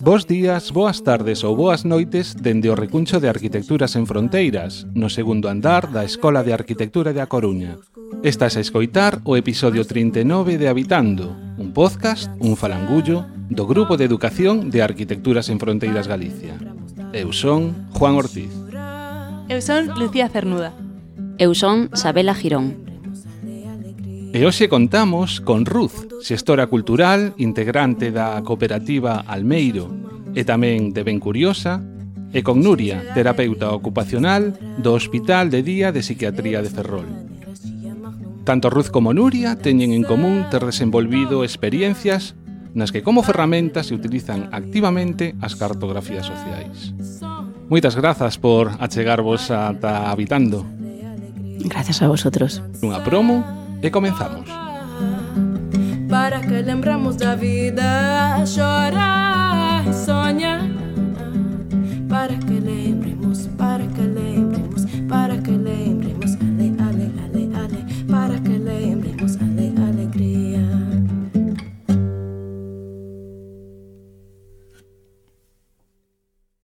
Bos días, boas tardes ou boas noites dende o recuncho de Arquitecturas en Fronteiras, no segundo andar da Escola de Arquitectura de A Coruña. Estás a escoitar o episodio 39 de Habitando, un podcast, un falangullo, do Grupo de Educación de Arquitecturas en Fronteiras Galicia. Eu son Juan Ortiz. Eu son Lucía Cernuda. Eu son Sabela Girón. E hoxe contamos con Ruz, xestora cultural, integrante da cooperativa Almeiro e tamén de Ben Curiosa, e con Nuria, terapeuta ocupacional do Hospital de Día de Psiquiatría de Ferrol. Tanto Ruz como Nuria teñen en común ter desenvolvido experiencias nas que como ferramentas se utilizan activamente as cartografías sociais. Moitas grazas por achegarvos ata Habitando. Gracias a vosotros. Unha promo e comenzamos. Para que lembramos da vida, chora e sonha. Para que lembremos, para que lembremos, para que lembremos, ale, ale, ale, ale, para que lembremos, ale, alegria.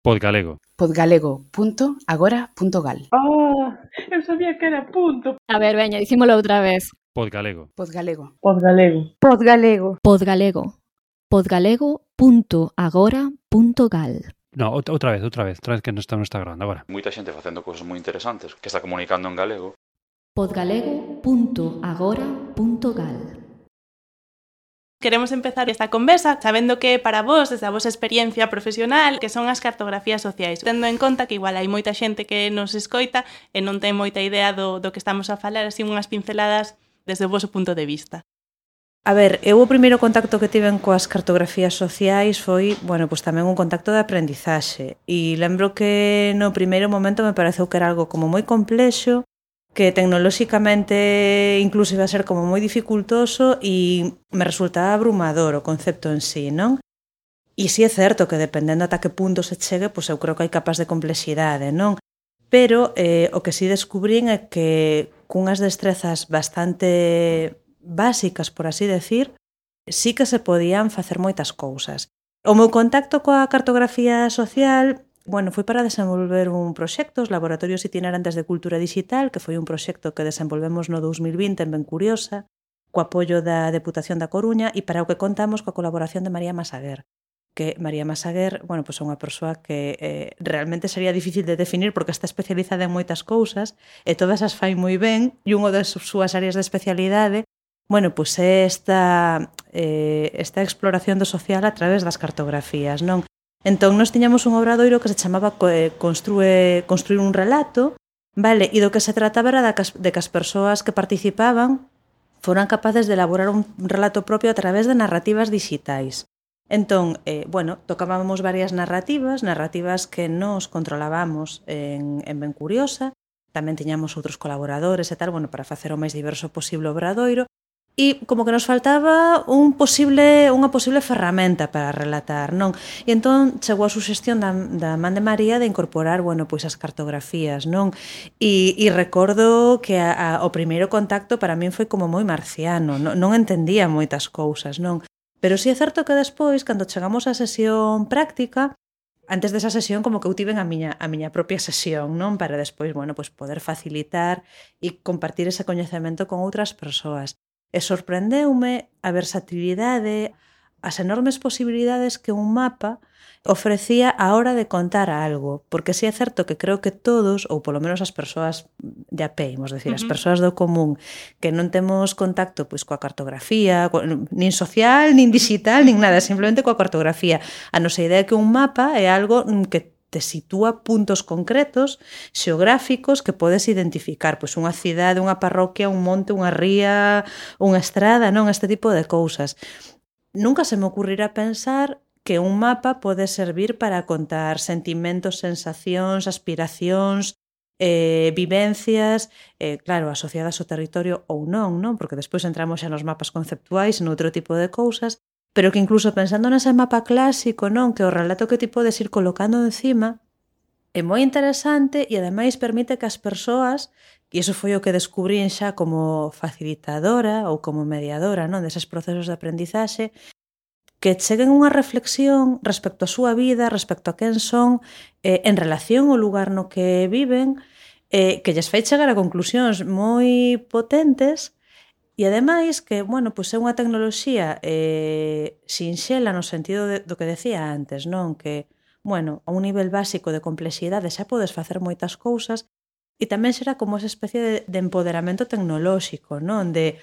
Podgalego. podgalego.agora.gal Ah, eu sabía que era punto. A ver, veña, dicímolo outra vez. Podgalego. Podgalego. Podgalego. Podgalego. Podgalego. Podgalego.agora.gal. No, outra vez, outra vez, outra vez que non está, non está grabando agora. Moita xente facendo cousas moi interesantes que está comunicando en galego. podgalego.agora.gal. Queremos empezar esta conversa sabendo que para vos, desde a vosa experiencia profesional, que son as cartografías sociais, tendo en conta que igual hai moita xente que nos escoita e non ten moita idea do, do que estamos a falar, así unhas pinceladas desde o vosso punto de vista? A ver, eu o primeiro contacto que tiven coas cartografías sociais foi, bueno, pois tamén un contacto de aprendizaxe. E lembro que no primeiro momento me pareceu que era algo como moi complexo, que tecnolóxicamente incluso iba a ser como moi dificultoso e me resultaba abrumador o concepto en sí, non? E si sí é certo que dependendo ata que punto se chegue, pois eu creo que hai capas de complexidade, non? Pero eh, o que si sí descubrín é que cunhas destrezas bastante básicas, por así decir, sí que se podían facer moitas cousas. O meu contacto coa cartografía social Bueno, foi para desenvolver un proxecto, os Laboratorios Itinerantes de Cultura Digital, que foi un proxecto que desenvolvemos no 2020 en Ben Curiosa, co apoio da Deputación da Coruña e para o que contamos coa colaboración de María Masaguer que María Masaguer, bueno, pois é unha persoa que eh, realmente sería difícil de definir porque está especializada en moitas cousas e todas as fai moi ben e unha das súas áreas de especialidade Bueno, pois é esta, eh, esta exploración do social a través das cartografías, non? Entón, nós tiñamos un obradoiro que se chamaba eh, Construe, Construir un relato, vale? E do que se trataba era de que as persoas que participaban foran capaces de elaborar un relato propio a través de narrativas digitais. Entón, eh, bueno, tocábamos varias narrativas, narrativas que nos controlábamos en, en Ben Curiosa, tamén tiñamos outros colaboradores e tal, bueno, para facer o máis diverso posible obradoiro, e como que nos faltaba un posible, unha posible ferramenta para relatar, non? E entón chegou a suxestión da, da man de María de incorporar, bueno, pois as cartografías, non? E, e recordo que a, a, o primeiro contacto para min foi como moi marciano, non, non entendía moitas cousas, non? Pero si sí é certo que despois, cando chegamos á sesión práctica, antes desa sesión como que eu tiven a miña a miña propia sesión, non? Para despois, bueno, pois poder facilitar e compartir ese coñecemento con outras persoas. E sorprendeume a versatilidade, as enormes posibilidades que un mapa ofrecía a hora de contar algo, porque si sí é certo que creo que todos, ou polo menos as persoas de a pé, imos decir, uh -huh. as persoas do común, que non temos contacto pois coa cartografía, co, nin social, nin digital, nin nada, simplemente coa cartografía. A nosa idea é que un mapa é algo mm, que te sitúa puntos concretos xeográficos que podes identificar, pois unha cidade, unha parroquia, un monte, unha ría, unha estrada, non este tipo de cousas. Nunca se me ocurrirá pensar que un mapa pode servir para contar sentimentos, sensacións, aspiracións, eh, vivencias, eh, claro, asociadas ao territorio ou non, non? Porque despois entramos xa nos mapas conceptuais, noutro tipo de cousas, pero que incluso pensando nese mapa clásico, non? Que o relato que ti podes ir colocando encima é moi interesante e ademais permite que as persoas E iso foi o que descubrín xa como facilitadora ou como mediadora non deses procesos de aprendizaxe, que cheguen unha reflexión respecto á súa vida, respecto a quen son, eh, en relación ao lugar no que viven, eh, que lles fai chegar a conclusións moi potentes E ademais que, bueno, pois é unha tecnoloxía eh, sinxela no sentido de, do que decía antes, non? Que, bueno, a un nivel básico de complexidade xa podes facer moitas cousas e tamén será como esa especie de, de empoderamento tecnolóxico, non? De,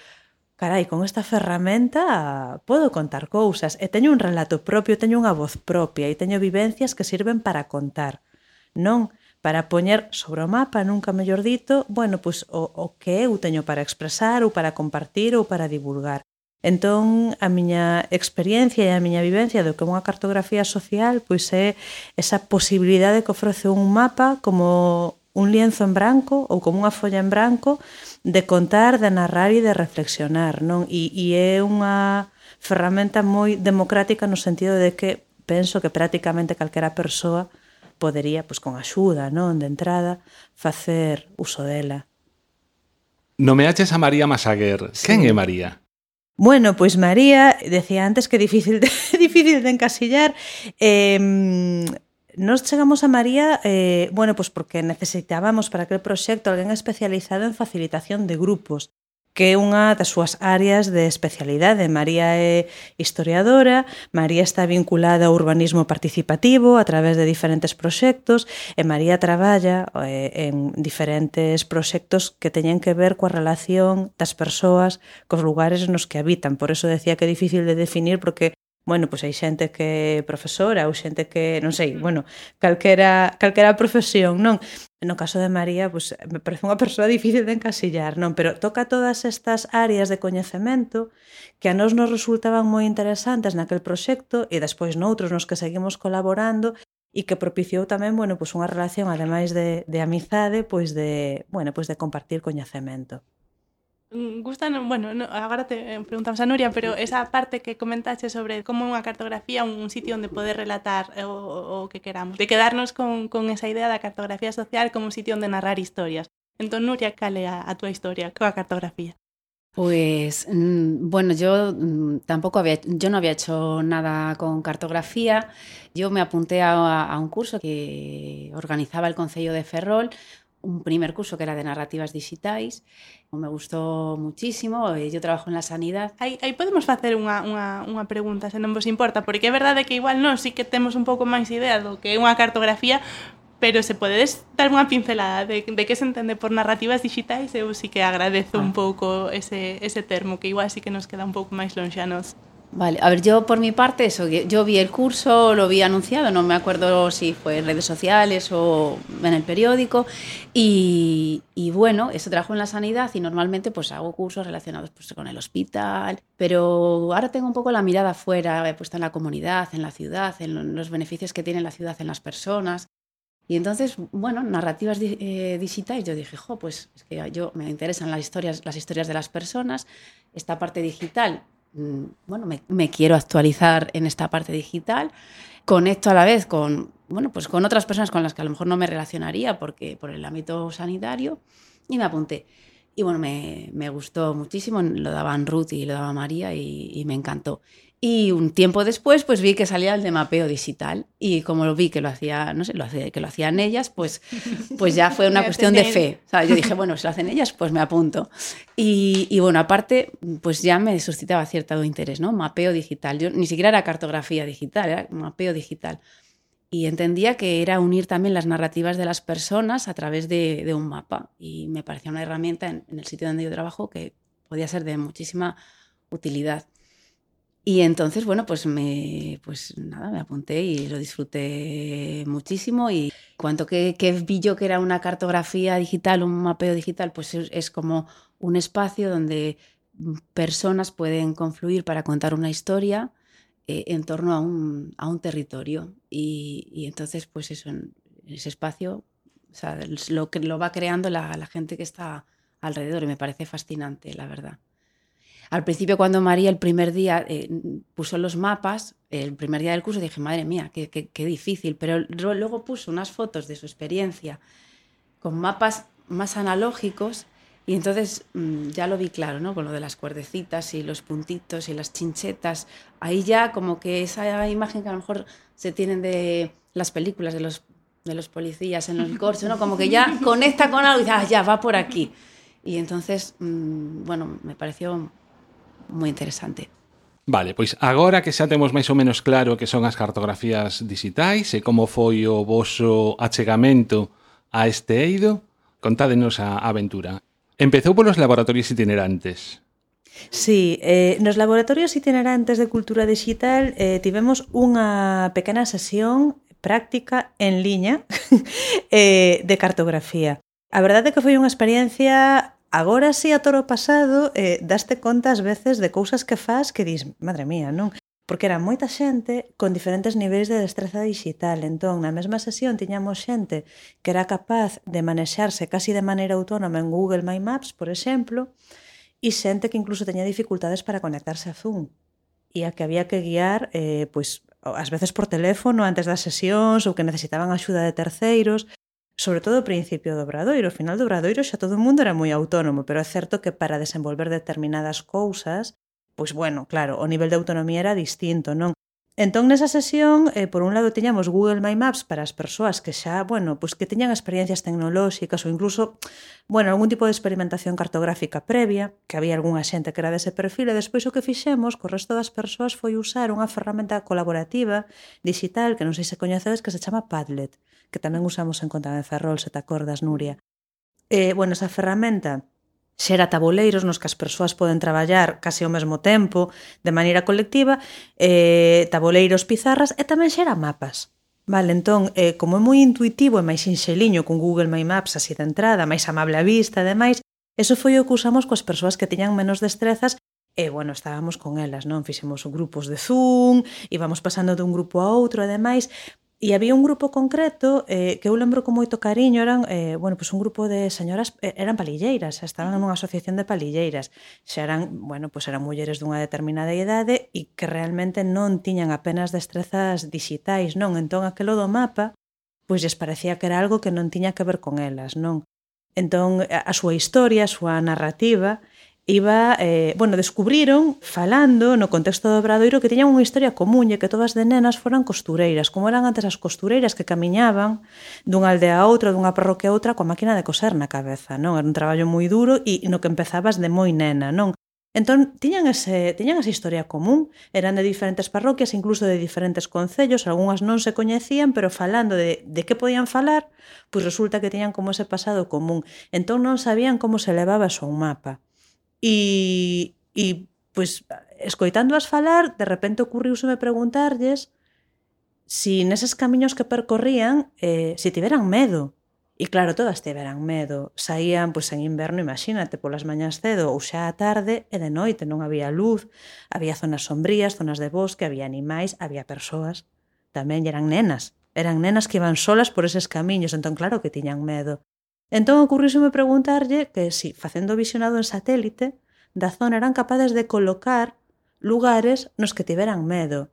carai, con esta ferramenta podo contar cousas e teño un relato propio, teño unha voz propia e teño vivencias que sirven para contar. Non para poñer sobre o mapa, nunca mellor dito, bueno, pois o, o que eu teño para expresar ou para compartir ou para divulgar. Entón, a miña experiencia e a miña vivencia do que é unha cartografía social pois é esa posibilidade que ofrece un mapa como un lienzo en branco ou como unha folla en branco de contar, de narrar e de reflexionar, non? E, e é unha ferramenta moi democrática no sentido de que penso que prácticamente calquera persoa podería, pois con axuda, non, de entrada, facer uso dela. Nomeaches a María Masaguer. Sí. Quen é María? Bueno, pois María, decía antes que difícil de, difícil de encasillar, eh, Nos chegamos a María, eh, bueno, pues porque necesitábamos para aquel proxecto alguén especializado en facilitación de grupos, que é unha das súas áreas de especialidade. María é historiadora, María está vinculada ao urbanismo participativo a través de diferentes proxectos e María traballa eh, en diferentes proxectos que teñen que ver coa relación das persoas cos lugares nos que habitan. Por eso decía que é difícil de definir porque bueno, pois hai xente que é profesora ou xente que, non sei, bueno, calquera, calquera profesión, non? No caso de María, pois, me parece unha persoa difícil de encasillar, non? Pero toca todas estas áreas de coñecemento que a nós nos resultaban moi interesantes naquel proxecto e despois noutros nos que seguimos colaborando e que propiciou tamén, bueno, pois unha relación ademais de, de amizade, pois de, bueno, pois de compartir coñecemento. Mm, gustan, bueno, no, agora te eh, preguntamos a Nuria, pero esa parte que comentaste sobre como unha cartografía, un sitio onde poder relatar o, o que queramos, de quedarnos con, con esa idea da cartografía social como un sitio onde narrar historias. Entón, Nuria, cal é a, a túa historia? Coa cartografía? Pues mmm, bueno, yo mmm, tampoco había, yo no había hecho nada con cartografía. Yo me apunté a, a un curso que organizaba el Concello de Ferrol, un primer curso que era de narrativas digitais, me gustou muchísimo, eh, e eu trabajo en la sanidade. Aí, aí podemos facer unha, unha, unha pregunta, se non vos importa, porque é verdade que igual non, sí que temos un pouco máis idea do que é unha cartografía, pero se podedes dar unha pincelada de, de que se entende por narrativas digitais, eu sí que agradezo ah. un pouco ese, ese termo, que igual sí que nos queda un pouco máis lonxanos. nos. Vale, a ver, yo por mi parte, eso, yo vi el curso, lo vi anunciado, no me acuerdo si fue en redes sociales o en el periódico, y, y bueno, eso trabajo en la sanidad y normalmente pues hago cursos relacionados pues, con el hospital, pero ahora tengo un poco la mirada afuera, he puesto en la comunidad, en la ciudad, en los beneficios que tiene la ciudad en las personas. Y entonces, bueno, narrativas eh, digitales, yo dije, jo, pues es que yo me interesan las historias, las historias de las personas, esta parte digital bueno, me, me, quiero actualizar en esta parte digital, conecto a la vez con, bueno, pues con otras personas con las que a lo mejor no me relacionaría porque por el ámbito sanitario y me apunté. Y bueno, me, me gustó muchísimo, lo daban Ruth y lo daba María y, y me encantó. Y un tiempo después, pues vi que salía el de mapeo digital. Y como lo vi que lo hacía, no sé, lo que lo hacían ellas, pues, pues ya fue una cuestión de fe. O sea, yo dije, bueno, si lo hacen ellas, pues me apunto. Y, y, bueno, aparte, pues ya me suscitaba cierto interés, ¿no? Mapeo digital. Yo ni siquiera era cartografía digital, era mapeo digital. Y entendía que era unir también las narrativas de las personas a través de, de un mapa. Y me parecía una herramienta en, en el sitio donde yo trabajo que podía ser de muchísima utilidad. Y entonces, bueno, pues me, pues nada, me apunté y lo disfruté muchísimo. Y cuanto que, vi yo que era una cartografía digital, un mapeo digital, pues es, como un espacio donde personas pueden confluir para contar una historia eh, en torno a un, a un territorio. Y, y entonces, pues eso, en ese espacio, o sea, lo, va creando la gente que está alrededor y me parece fascinante, la verdad. Al principio, cuando María el primer día eh, puso los mapas, el primer día del curso, dije, madre mía, qué, qué, qué, difícil. Pero luego puso unas fotos de su experiencia con mapas más analógicos y entonces mmm, ya lo vi claro, ¿no? Con lo de las cuerdecitas y los puntitos y las chinchetas. Ahí ya como que esa imagen que a lo mejor se tienen de las películas de los, de los policías en el corcho, ¿no? Como que ya conecta con algo y dice, ah, ya, va por aquí. Y entonces, mmm, bueno, me pareció moi interesante. Vale, pois agora que xa temos máis ou menos claro que son as cartografías digitais e como foi o voso achegamento a este eido, contádenos a aventura. Empezou polos laboratorios itinerantes. Sí, eh, nos laboratorios itinerantes de cultura digital eh, tivemos unha pequena sesión práctica en liña eh, de cartografía. A verdade é que foi unha experiencia agora si a toro pasado eh, daste conta ás veces de cousas que faz que dis, madre mía, non? Porque era moita xente con diferentes niveis de destreza digital. Entón, na mesma sesión tiñamos xente que era capaz de manexarse casi de maneira autónoma en Google My Maps, por exemplo, e xente que incluso teña dificultades para conectarse a Zoom e a que había que guiar eh, pois, ás veces por teléfono antes das sesións ou que necesitaban axuda de terceiros sobre todo ao principio do Obradoiro, ao final do Obradoiro xa todo o mundo era moi autónomo, pero é certo que para desenvolver determinadas cousas, pois bueno, claro, o nivel de autonomía era distinto, non? Entón, nesa sesión, eh, por un lado, tiñamos Google My Maps para as persoas que xa, bueno, pois que teñan experiencias tecnolóxicas ou incluso, bueno, algún tipo de experimentación cartográfica previa, que había algunha xente que era dese perfil, e despois o que fixemos co resto das persoas foi usar unha ferramenta colaborativa digital que non sei se coñecedes que se chama Padlet, que tamén usamos en Conta de Ferrol, se te acordas, Nuria. Eh, bueno, esa ferramenta xera tabuleiros nos que as persoas poden traballar case ao mesmo tempo, de maneira colectiva, eh, tabuleiros, pizarras e tamén xera mapas. Vale, entón, eh, como é moi intuitivo e máis sinxeliño con Google My Maps así de entrada, máis amable a vista e demais, eso foi o que usamos coas persoas que teñan menos destrezas E, bueno, estábamos con elas, non? Fixemos grupos de Zoom, íbamos pasando dun grupo a outro, ademais, E había un grupo concreto eh, que eu lembro con moito cariño, eran, eh, bueno, pues un grupo de señoras, eh, eran palilleiras, estaban nunha asociación de palilleiras. Xa eran, bueno, pues eran mulleres dunha determinada idade e que realmente non tiñan apenas destrezas digitais, non? Entón aquilo do mapa, pois pues, lles parecía que era algo que non tiña que ver con elas, non? Entón a súa historia, a súa narrativa, iba, eh, bueno, descubriron falando no contexto do Obradoiro que tiñan unha historia común e que todas de nenas foran costureiras, como eran antes as costureiras que camiñaban dunha aldea a outra, dunha parroquia a outra coa máquina de coser na cabeza, non? Era un traballo moi duro e no que empezabas de moi nena, non? Entón, tiñan, ese, tiñan esa historia común, eran de diferentes parroquias, incluso de diferentes concellos, algunhas non se coñecían, pero falando de, de que podían falar, pois resulta que tiñan como ese pasado común. Entón non sabían como se levaba o un mapa. E, e pois, escoitándoas falar, de repente ocurriuseme preguntarlles si neses camiños que percorrían eh, si tiveran medo. E claro, todas tiveran medo. Saían pois, en inverno, imagínate, polas mañas cedo ou xa a tarde e de noite non había luz, había zonas sombrías, zonas de bosque, había animais, había persoas. Tamén eran nenas, eran nenas que iban solas por eses camiños, entón claro que tiñan medo. Entón ocurríseme preguntarlle que si, facendo visionado en satélite, da zona eran capaces de colocar lugares nos que tiveran medo.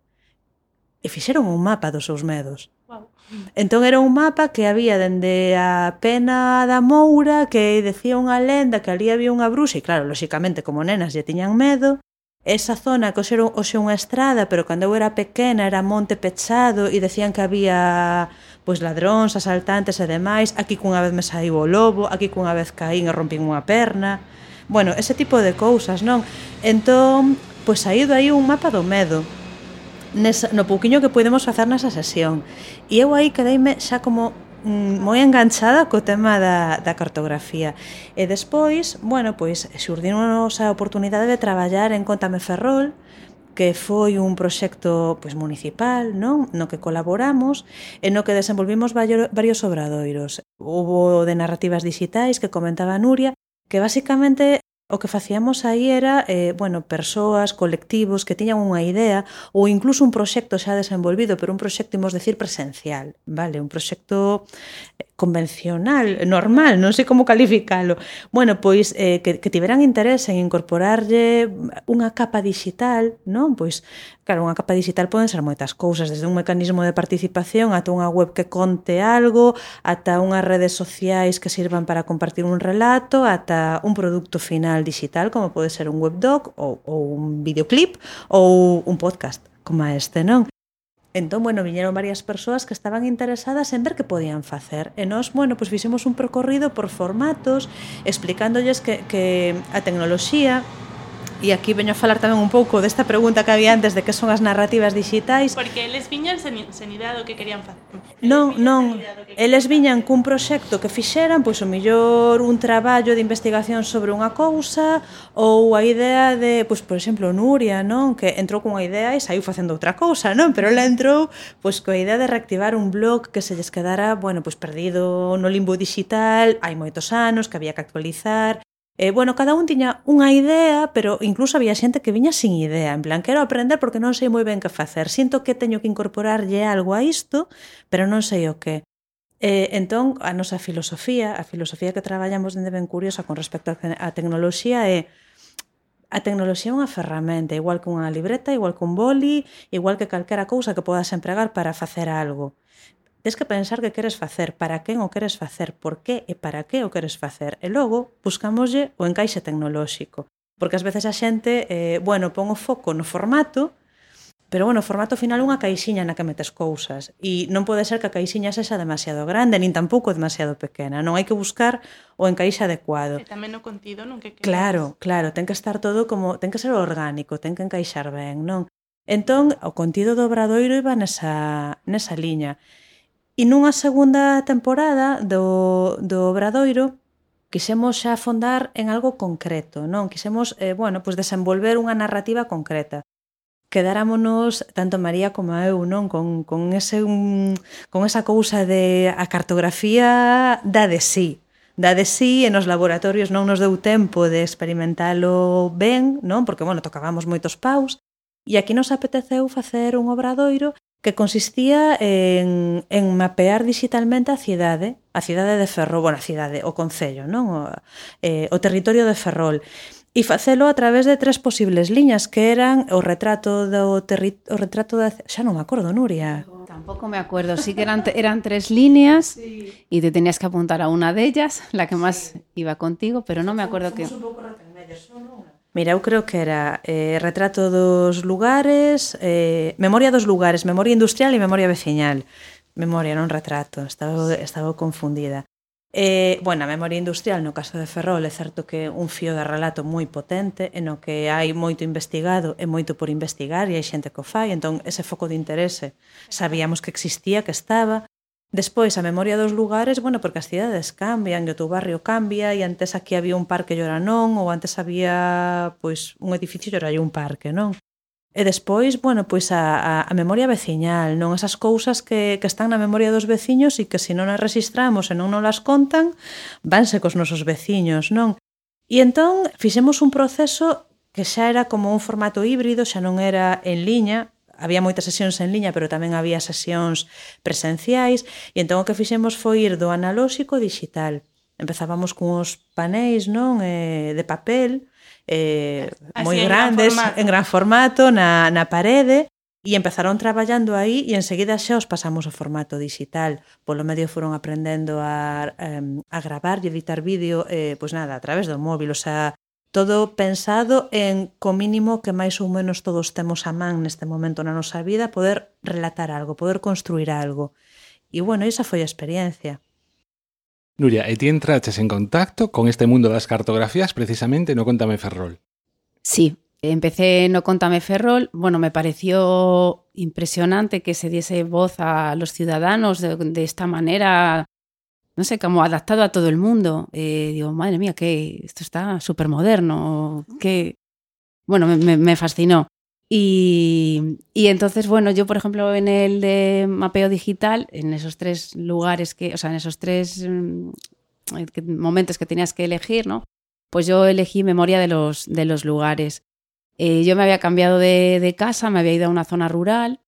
E fixeron un mapa dos seus medos. Wow. Entón era un mapa que había dende a pena da Moura que decía unha lenda que ali había unha bruxa e claro, lóxicamente, como nenas lle tiñan medo esa zona que era hoxe unha estrada pero cando eu era pequena era monte pechado e decían que había pois ladróns, asaltantes e demais, aquí cunha vez me saiu o lobo, aquí cunha vez caín e rompín unha perna. Bueno, ese tipo de cousas, non? Entón, pois saído aí un mapa do medo, nesa, no pouquiño que podemos facer nesa sesión. E eu aí quedeime xa como mm, moi enganchada co tema da, da cartografía. E despois, bueno, pois xurdiron a oportunidade de traballar en Contame Ferrol, que foi un proxecto pois, municipal non no que colaboramos e no que desenvolvimos varios obradoiros. Hubo de narrativas digitais que comentaba Nuria, que basicamente o que facíamos aí era, eh, bueno, persoas, colectivos que tiñan unha idea ou incluso un proxecto xa desenvolvido, pero un proxecto, imos decir, presencial, vale? Un proxecto convencional, normal, non sei como calificalo. Bueno, pois eh, que, que tiveran interés en incorporarlle unha capa digital, non? Pois, claro, unha capa digital poden ser moitas cousas, desde un mecanismo de participación ata unha web que conte algo, ata unhas redes sociais que sirvan para compartir un relato, ata un produto final digital, como pode ser un webdoc ou, ou un videoclip ou un podcast como este, non? Entón, bueno, viñeron varias persoas que estaban interesadas en ver que podían facer. E nós, bueno, pois pues, fixemos un percorrido por formatos, explicándolles que, que a tecnoloxía E aquí veño a falar tamén un pouco desta pregunta que había antes de que son as narrativas digitais. Porque eles viñan sen, sen idea do que querían facer. Non, non. Eles viñan cun proxecto que fixeran, pois o millor un traballo de investigación sobre unha cousa ou a idea de, pois por exemplo, Nuria, non, que entrou cunha idea e saiu facendo outra cousa, non, pero ela entrou pois coa idea de reactivar un blog que se lles quedara, bueno, pois perdido no limbo digital, hai moitos anos que había que actualizar, eh, bueno, cada un tiña unha idea, pero incluso había xente que viña sin idea, en plan, quero aprender porque non sei moi ben que facer, sinto que teño que incorporarlle algo a isto, pero non sei o que. Eh, entón, a nosa filosofía, a filosofía que traballamos dende ben curiosa con respecto á tecnoloxía é a tecnoloxía é unha ferramenta, igual que unha libreta, igual que un boli, igual que calquera cousa que podas empregar para facer algo. Tens que pensar que queres facer, para quen o queres facer, por que e para que o queres facer. E logo, buscamoslle o encaixe tecnolóxico. Porque ás veces a xente, eh, bueno, pon o foco no formato, pero bueno, o formato final unha caixiña na que metes cousas. E non pode ser que a caixiña sexa demasiado grande, nin tampouco demasiado pequena. Non hai que buscar o encaixe adecuado. E tamén o contido non que queres. Claro, claro, ten que estar todo como... Ten que ser orgánico, ten que encaixar ben, non? Entón, o contido do obradoiro iba nesa, nesa liña. E nunha segunda temporada do, do Obradoiro quixemos xa afondar en algo concreto, non? Quixemos, eh, bueno, pois desenvolver unha narrativa concreta. Quedáramonos tanto María como eu, non, con con ese un, con esa cousa de a cartografía da de sí, da de sí e nos laboratorios non nos deu tempo de experimentalo ben, non, porque bueno, tocábamos moitos paus, e aquí nos apeteceu facer un obradoiro que consistía en, en mapear digitalmente a cidade, a cidade de Ferrol, bueno, a cidade, o Concello, non? O, eh, o territorio de Ferrol e facelo a través de tres posibles liñas que eran o retrato do terri o retrato da xa non me acordo, Nuria. Tampouco me acuerdo, sí que eran eran tres líneas e sí. te tenías que apuntar a unha delas, la que máis sí. iba contigo, pero non me acuerdo Somos que un pouco só non Mira, eu creo que era eh, retrato dos lugares, eh, memoria dos lugares, memoria industrial e memoria veciñal. Memoria, non retrato, estaba, estaba confundida. Eh, bueno, a memoria industrial no caso de Ferrol é certo que un fío de relato moi potente e no que hai moito investigado e moito por investigar e hai xente que o fai entón ese foco de interese sabíamos que existía, que estaba Despois, a memoria dos lugares, bueno, porque as cidades cambian, e o teu barrio cambia, e antes aquí había un parque lloranón, ou antes había pois un edificio e ora hai un parque, non? E despois, bueno, pois a, a, a memoria veciñal, non esas cousas que, que están na memoria dos veciños e que se non as registramos e non nos las contan, vanse cos nosos veciños, non? E entón fixemos un proceso que xa era como un formato híbrido, xa non era en liña, había moitas sesións en liña, pero tamén había sesións presenciais, e entón o que fixemos foi ir do analóxico digital. Empezábamos cunhos panéis non eh, de papel, eh, moi en grandes, gran en gran formato, na, na parede, E empezaron traballando aí e enseguida xa os pasamos ao formato digital. Polo medio foron aprendendo a, a gravar e editar vídeo, eh, pois nada, a través do móvil, o xa todo pensado en co mínimo que máis ou menos todos temos a man neste momento na nosa vida, poder relatar algo, poder construir algo. E bueno, esa foi a experiencia. Nuria, e ti entraches en contacto con este mundo das cartografías precisamente no Contame Ferrol. Sí, empecé no Contame Ferrol, bueno, me pareció impresionante que se diese voz a los ciudadanos de, de esta manera no sé, como adaptado a todo el mundo. Eh, digo, madre mía, que esto está súper moderno, que... Bueno, me, fascinó. Y, y, entonces, bueno, yo, por ejemplo, en el de mapeo digital, en esos tres lugares que, o sea, en esos tres mm, momentos que tenías que elegir, ¿no? pues yo elegí memoria de los, de los lugares. Eh, yo me había cambiado de, de casa, me había ido a una zona rural,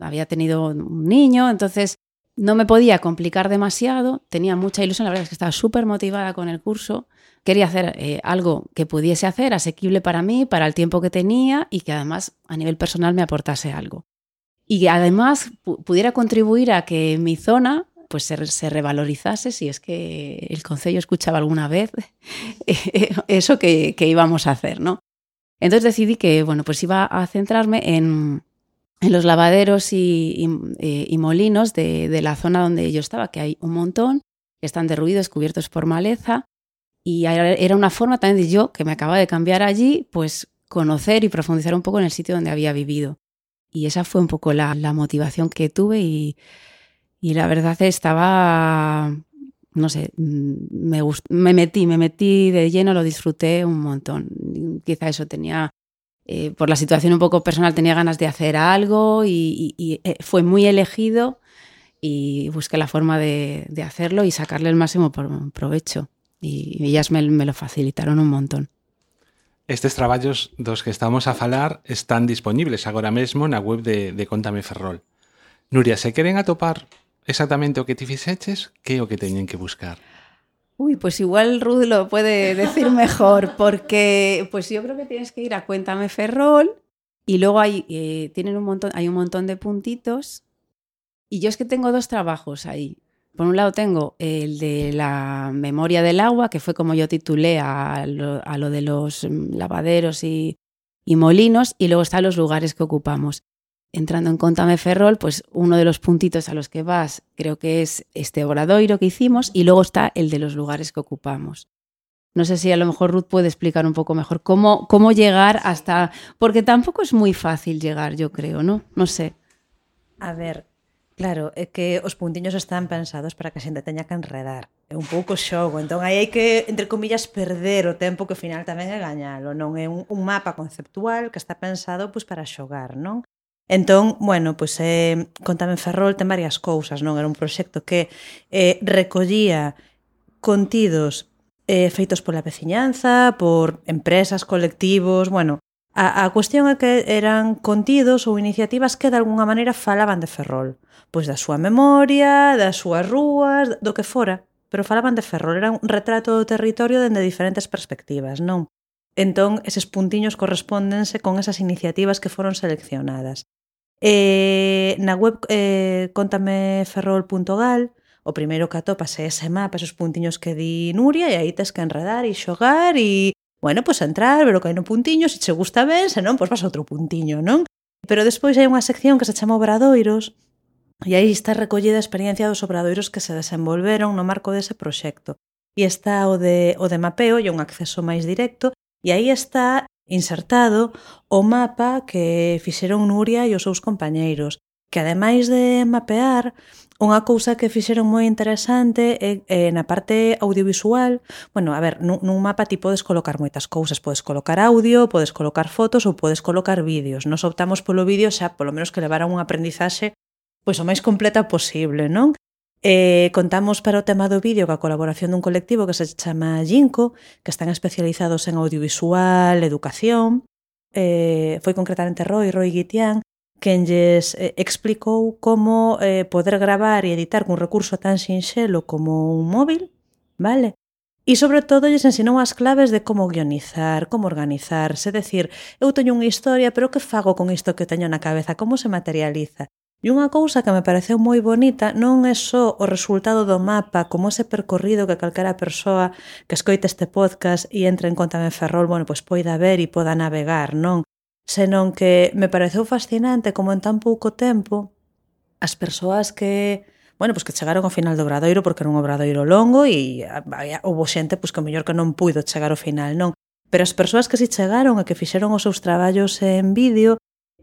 había tenido un niño, entonces no me podía complicar demasiado, tenía mucha ilusión, la verdad es que estaba súper motivada con el curso, quería hacer eh, algo que pudiese hacer, asequible para mí, para el tiempo que tenía y que además a nivel personal me aportase algo. Y que además pu- pudiera contribuir a que mi zona pues se, se revalorizase si es que el Concello escuchaba alguna vez eso que, que íbamos a hacer, ¿no? Entonces decidí que, bueno, pues iba a centrarme en, en los lavaderos y, eh, molinos de, la zona donde yo estaba, que hay un montón, que están derruidos, cubiertos por maleza, y era una forma también de yo, que me acababa de cambiar allí, pues conocer y profundizar un poco en el sitio donde había vivido. Y esa fue un poco la, motivación que tuve y, la verdad estaba, no sé, me, gust, me metí, me metí de lleno, lo disfruté un montón. Quizá eso tenía eh, por la situación un poco personal tenía ganas de hacer algo y, eh, fue muy elegido y busqué la forma de, hacerlo y sacarle el máximo provecho. Y ellas me, lo facilitaron un montón. Estes traballos dos que estamos a falar están disponibles agora mesmo na web de, de Contame Ferrol. Nuria, se queren atopar exactamente o que ti fixeches, que é o que teñen que buscar? Uy, pues igual Ruth lo puede decir mejor, porque pues yo creo que tienes que ir a Cuéntame Ferrol y luego hay, eh, tienen un montón, hay un montón de puntitos y yo es que tengo dos trabajos ahí. Por un lado tengo el de la memoria del agua, que fue como yo titulé a lo, de los lavaderos y, y molinos, y luego están los lugares que ocupamos entrando en Contame Ferrol, pues uno de los puntitos a los que vas creo que es este obradoiro que hicimos y luego está el de los lugares que ocupamos. No sé si a lo mejor Ruth puede explicar un poco mejor cómo, cómo llegar hasta... Porque tampoco es muy fácil llegar, yo creo, ¿no? No sé. A ver, claro, é que os puntiños están pensados para que a xente teña que enredar. É un pouco xogo, entón aí hai que, entre comillas, perder o tempo que ao final tamén é gañalo, non? É un, un mapa conceptual que está pensado pois, para xogar, non? Entón, bueno, pois eh, contame Ferrol ten varias cousas, non? Era un proxecto que eh, recollía contidos eh, feitos pola veciñanza, por empresas, colectivos, bueno, A, a cuestión é que eran contidos ou iniciativas que de alguna maneira falaban de Ferrol. Pois da súa memoria, das súas rúas, do que fora. Pero falaban de Ferrol, era un retrato do territorio dende diferentes perspectivas, non? Entón, eses puntiños correspóndense con esas iniciativas que foron seleccionadas. Eh, na web eh, contameferrol.gal o primeiro que atopas é ese mapa, esos puntiños que di Nuria e aí tes que enredar e xogar e, bueno, pois pues entrar, ver o que hai no puntiño, se che gusta ben, senón, pois pues vas a outro puntiño, non? Pero despois hai unha sección que se chama Obradoiros e aí está recollida a experiencia dos obradoiros que se desenvolveron no marco dese proxecto. E está o de, o de mapeo e un acceso máis directo E aí está insertado o mapa que fixeron Nuria e os seus compañeiros, que ademais de mapear, unha cousa que fixeron moi interesante é, é na parte audiovisual, bueno, a ver, nun, nun mapa ti podes colocar moitas cousas, podes colocar audio, podes colocar fotos ou podes colocar vídeos. Nos optamos polo vídeo xa polo menos que levara unha aprendizaxe pois o máis completa posible, non? Eh, contamos para o tema do vídeo coa colaboración dun colectivo que se chama Ginco, que están especializados en audiovisual, educación. Eh, foi concretamente Roy, Roy Guitián, quen lles eh, explicou como eh, poder gravar e editar cun recurso tan sinxelo como un móvil, vale? E sobre todo lles ensinou as claves de como guionizar, como organizarse, decir, eu teño unha historia, pero que fago con isto que teño na cabeza, como se materializa? E unha cousa que me pareceu moi bonita non é só o resultado do mapa, como ese percorrido que calquera persoa que escoite este podcast e entre en Contame Ferrol, bueno, pois poida ver e poda navegar, non? Senón que me pareceu fascinante como en tan pouco tempo as persoas que bueno, pois que chegaron ao final do obradoiro porque era un obradoiro longo e había, houbo xente pois, que mellor que non puido chegar ao final, non? Pero as persoas que si chegaron e que fixeron os seus traballos en vídeo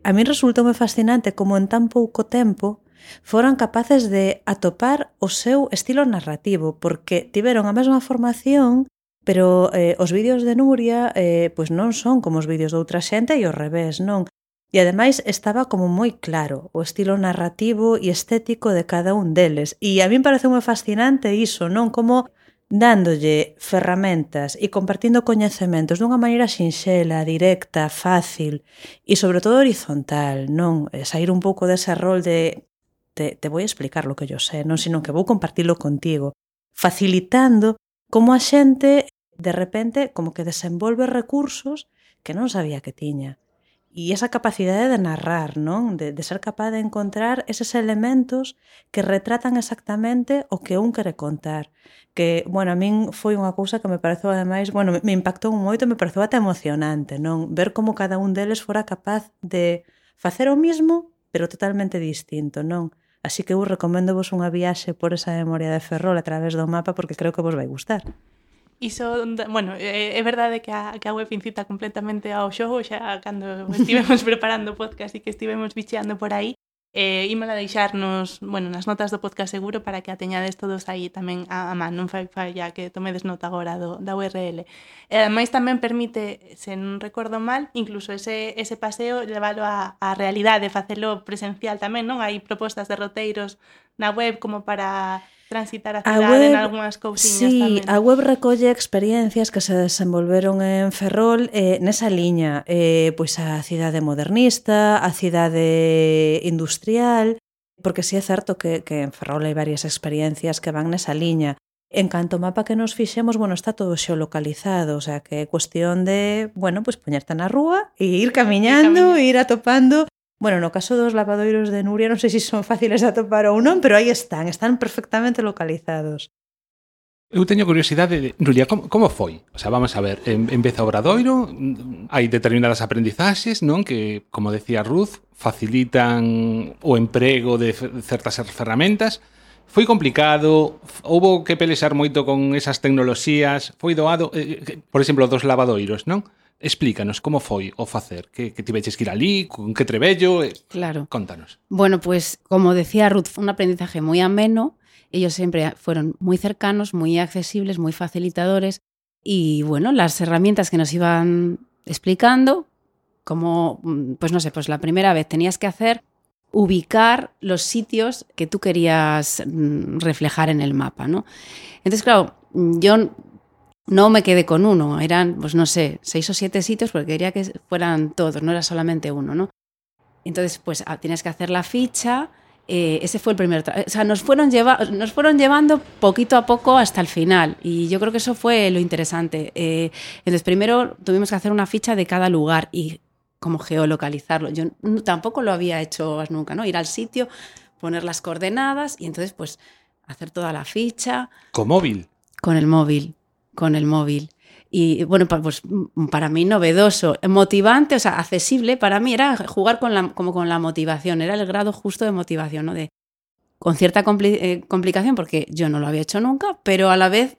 a mí resulta moi fascinante como en tan pouco tempo foran capaces de atopar o seu estilo narrativo, porque tiveron a mesma formación, pero eh, os vídeos de Nuria eh, pois non son como os vídeos de outra xente e ao revés, non? E ademais estaba como moi claro o estilo narrativo e estético de cada un deles. E a min parece moi fascinante iso, non? Como dándolle ferramentas e compartindo coñecementos dunha maneira sinxela, directa, fácil e sobre todo horizontal, non? Sair un pouco dese rol de te, te vou explicar lo que yo sé, non? Sino que vou compartilo contigo, facilitando como a xente de repente como que desenvolve recursos que non sabía que tiña e esa capacidade de narrar, non? De, de ser capaz de encontrar eses elementos que retratan exactamente o que un quere contar. Que, bueno, a min foi unha cousa que me pareceu ademais, bueno, me, me impactou moito, me pareceu até emocionante, non? Ver como cada un deles fora capaz de facer o mismo, pero totalmente distinto, non? Así que eu recomendo vos unha viaxe por esa memoria de Ferrol a través do mapa porque creo que vos vai gustar. Iso, bueno, é verdade que a, que a web incita completamente ao xogo xa cando estivemos preparando o podcast e que estivemos bicheando por aí eh, ímola deixar nos, bueno, nas notas do podcast seguro para que a teñades todos aí tamén a, a man, non fai falla que tomedes nota agora do, da URL. E ademais tamén permite, se non recordo mal, incluso ese, ese paseo leválo a, a realidade, facelo presencial tamén, non? Hai propostas de roteiros na web como para transitar a cidade a web, en algunhas cousiñas sí, tamén. a web recolle experiencias que se desenvolveron en Ferrol eh, nesa liña, eh, pois a cidade modernista, a cidade industrial, porque si sí é certo que, que en Ferrol hai varias experiencias que van nesa liña. En canto mapa que nos fixemos, bueno, está todo xeolocalizado, o sea que é cuestión de, bueno, pois pues poñerte na rúa e ir camiñando, e ir atopando Bueno, no caso dos lavadoiros de Nuria non sei se son fáciles de atopar ou non, pero aí están, están perfectamente localizados. Eu teño curiosidade, de, Nuria, como, como foi? O sea, vamos a ver, em, empeza o Obradoiro, hai determinadas aprendizaxes, non? Que, como decía Ruth, facilitan o emprego de certas ferramentas. Foi complicado, houbo que pelexar moito con esas tecnoloxías, foi doado, eh, eh por exemplo, dos lavadoiros, non? Explícanos como foi o facer, que, que tiveches que ir ali, con que trebello, eh, claro. contanos. Bueno, pues como decía Ruth, fue un aprendizaje muy ameno, ellos siempre fueron muy cercanos, muy accesibles, muy facilitadores y bueno, las herramientas que nos iban explicando, como, mm, pues no sé, pues la primera vez tenías que hacer ubicar los sitios que tú querías mm, reflejar en el mapa, ¿no? Entonces, claro, yo no me quedé con uno, eran, pues no sé, seis o siete sitios porque quería que fueran todos, no era solamente uno, ¿no? Entonces, pues ah, tienes que hacer la ficha, eh, ese fue el primer... O sea, nos fueron, lleva nos fueron llevando poquito a poco hasta el final y yo creo que eso fue lo interesante. Eh, entonces, primero tuvimos que hacer una ficha de cada lugar y como geolocalizarlo. Yo tampoco lo había hecho nunca, ¿no? Ir al sitio, poner las coordenadas y entonces, pues, hacer toda la ficha. ¿Con móvil? Con el móvil con el móvil. Y bueno, pues para mí novedoso, motivante, o sea, accesible, para mí era jugar con la, como con la motivación, era el grado justo de motivación, ¿no? De, con cierta compli eh, complicación, porque yo no lo había hecho nunca, pero a la vez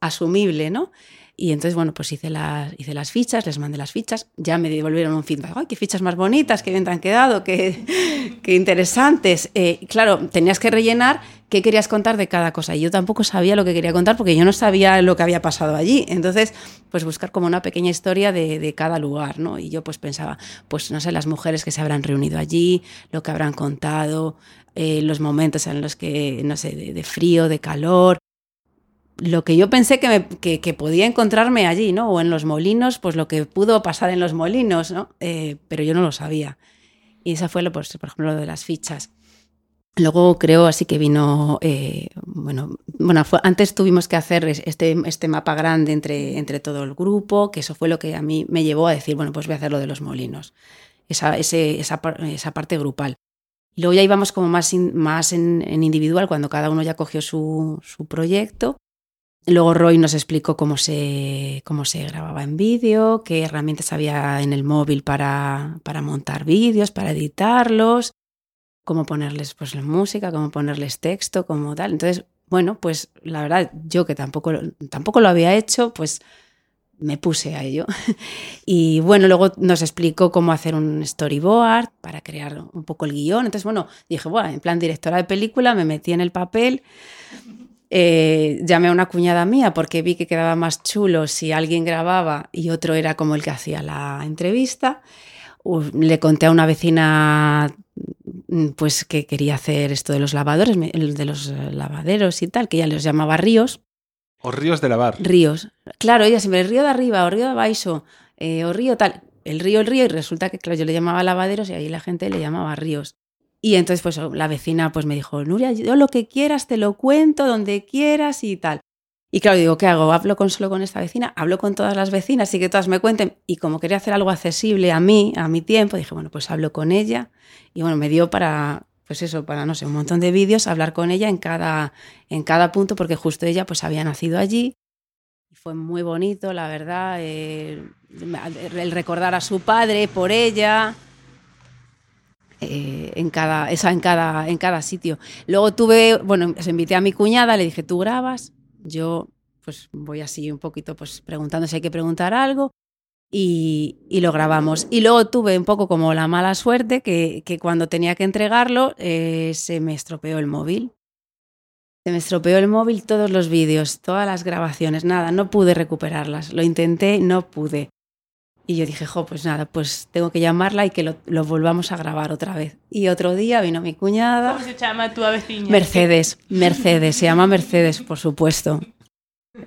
asumible, ¿no? Y entonces, bueno, pues hice las, hice las fichas, les mandé las fichas, ya me devolvieron un feedback, ¡ay, qué fichas más bonitas, qué bien te han quedado, qué, qué interesantes! Eh, claro, tenías que rellenar qué querías contar de cada cosa. Y yo tampoco sabía lo que quería contar porque yo no sabía lo que había pasado allí. Entonces, pues buscar como una pequeña historia de, de cada lugar, ¿no? Y yo pues pensaba, pues no sé, las mujeres que se habrán reunido allí, lo que habrán contado, eh, los momentos en los que, no sé, de, de frío, de calor, lo que yo pensé que, que, podía encontrarme allí, ¿no? O en los molinos, pues lo que pudo pasar en los molinos, ¿no? Eh, pero yo no lo sabía. Y esa fue, lo, pues, por ejemplo, lo de las fichas. Luego creo así que vino, eh, bueno, bueno antes tuvimos que hacer este, este mapa grande entre, entre todo el grupo, que eso fue lo que a mí me llevó a decir, bueno, pues voy a hacer lo de los molinos, esa, esa, esa parte grupal. Y luego ya íbamos como más, más en, en, individual, cuando cada uno ya cogió su, su proyecto. Luego Roy nos explicó cómo se, cómo se grababa en vídeo, qué herramientas había en el móvil para, para montar vídeos, para editarlos cómo ponerles pues la música, cómo ponerles texto, cómo tal. Entonces, bueno, pues la verdad, yo que tampoco, tampoco lo había hecho, pues me puse a ello. Y bueno, luego nos explicó cómo hacer un storyboard para crear un poco el guion. Entonces, bueno, dije, bueno, en plan directora de película, me metí en el papel. Eh, llamé a una cuñada mía porque vi que quedaba más chulo si alguien grababa y otro era como el que hacía la entrevista. Le conté a una vecina Mm, pues que quería hacer esto de los lavadores, de los eh, lavaderos y tal, que ya los llamaba ríos. Os ríos de lavar. Ríos. Claro, ella siempre, el río de arriba, o río de abaixo, eh, o río tal. El río, el río, y resulta que, claro, yo le llamaba lavaderos y ahí la gente le llamaba ríos. Y entonces, pues la vecina pues me dijo, Nuria, yo lo que quieras te lo cuento, donde quieras y tal. Y claro, digo, ¿qué hago? ¿Hablo con, solo con esta vecina? ¿Hablo con todas las vecinas y que todas me cuenten? Y como quería hacer algo accesible a mí, a mi tiempo, dije, bueno, pues hablo con ella. Y bueno, me dio para, pues eso, para, no sé, un montón de vídeos, hablar con ella en cada, en cada punto, porque justo ella pues había nacido allí. Y fue muy bonito, la verdad, eh, el recordar a su padre por ella. Eh, en cada, esa, en, cada, en cada sitio. Luego tuve, bueno, se invité a mi cuñada, le dije, ¿tú grabas? Yo pues voy así un poquito pues preguntando si hay que preguntar algo y, y lo grabamos. Y luego tuve un poco como la mala suerte que, que cuando tenía que entregarlo eh, se me estropeó el móvil. Se me estropeó el móvil, todos los vídeos, todas las grabaciones, nada, no pude recuperarlas. Lo intenté, no pude. Y yo dije, jo, pues nada, pues tengo que llamarla y que lo, lo, volvamos a grabar otra vez. Y otro día vino mi cuñada. ¿Cómo se llama tu vecina? Mercedes, Mercedes, se llama Mercedes, por supuesto.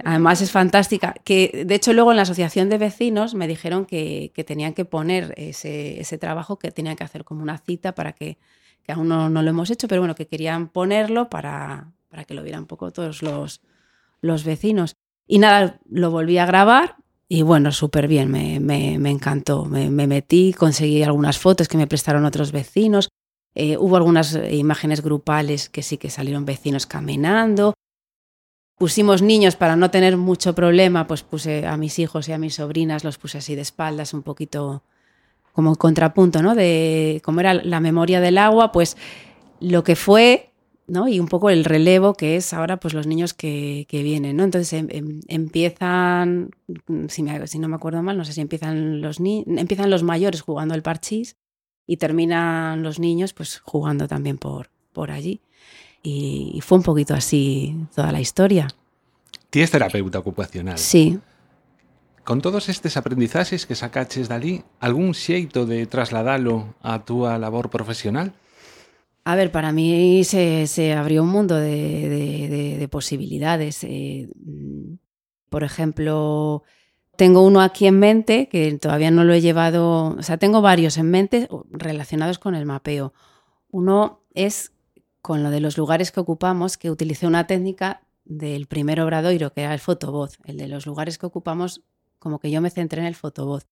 Además es fantástica. Que de hecho luego en la asociación de vecinos me dijeron que, que tenían que poner ese, ese, trabajo, que tenían que hacer como una cita para que, que aún no, no, lo hemos hecho, pero bueno, que querían ponerlo para, para que lo vieran un poco todos los, los vecinos. Y nada, lo volví a grabar y bueno, súper bien, me, me, me encantó. Me, me, metí, conseguí algunas fotos que me prestaron otros vecinos. Eh, hubo algunas imágenes grupales que sí que salieron vecinos caminando. Pusimos niños para no tener mucho problema, pues puse a mis hijos y a mis sobrinas, los puse así de espaldas, un poquito como contrapunto, ¿no? De cómo era la memoria del agua, pues lo que fue ¿no? Y un poco el relevo que es ahora pues los niños que, que vienen, ¿no? Entonces em, em, empiezan, si, me, si, no me acuerdo mal, no sé si empiezan los, ni empiezan los mayores jugando el parchís y terminan los niños pues jugando también por, por allí. Y, y fue un poquito así toda la historia. Ti es terapeuta ocupacional. Sí. Con todos estes aprendizaxes que sacaches dali, algún xeito de trasladalo á túa labor profesional? A ver, para mí se, se abrió un mundo de, de, de, de posibilidades. Eh, por ejemplo, tengo uno aquí en mente que todavía no lo he llevado, o sea, tengo varios en mente relacionados con el mapeo. Uno es con lo de los lugares que ocupamos, que utilicé una técnica del primer obradoiro, que era el fotovoz. El de los lugares que ocupamos, como que yo me centré en el fotovoz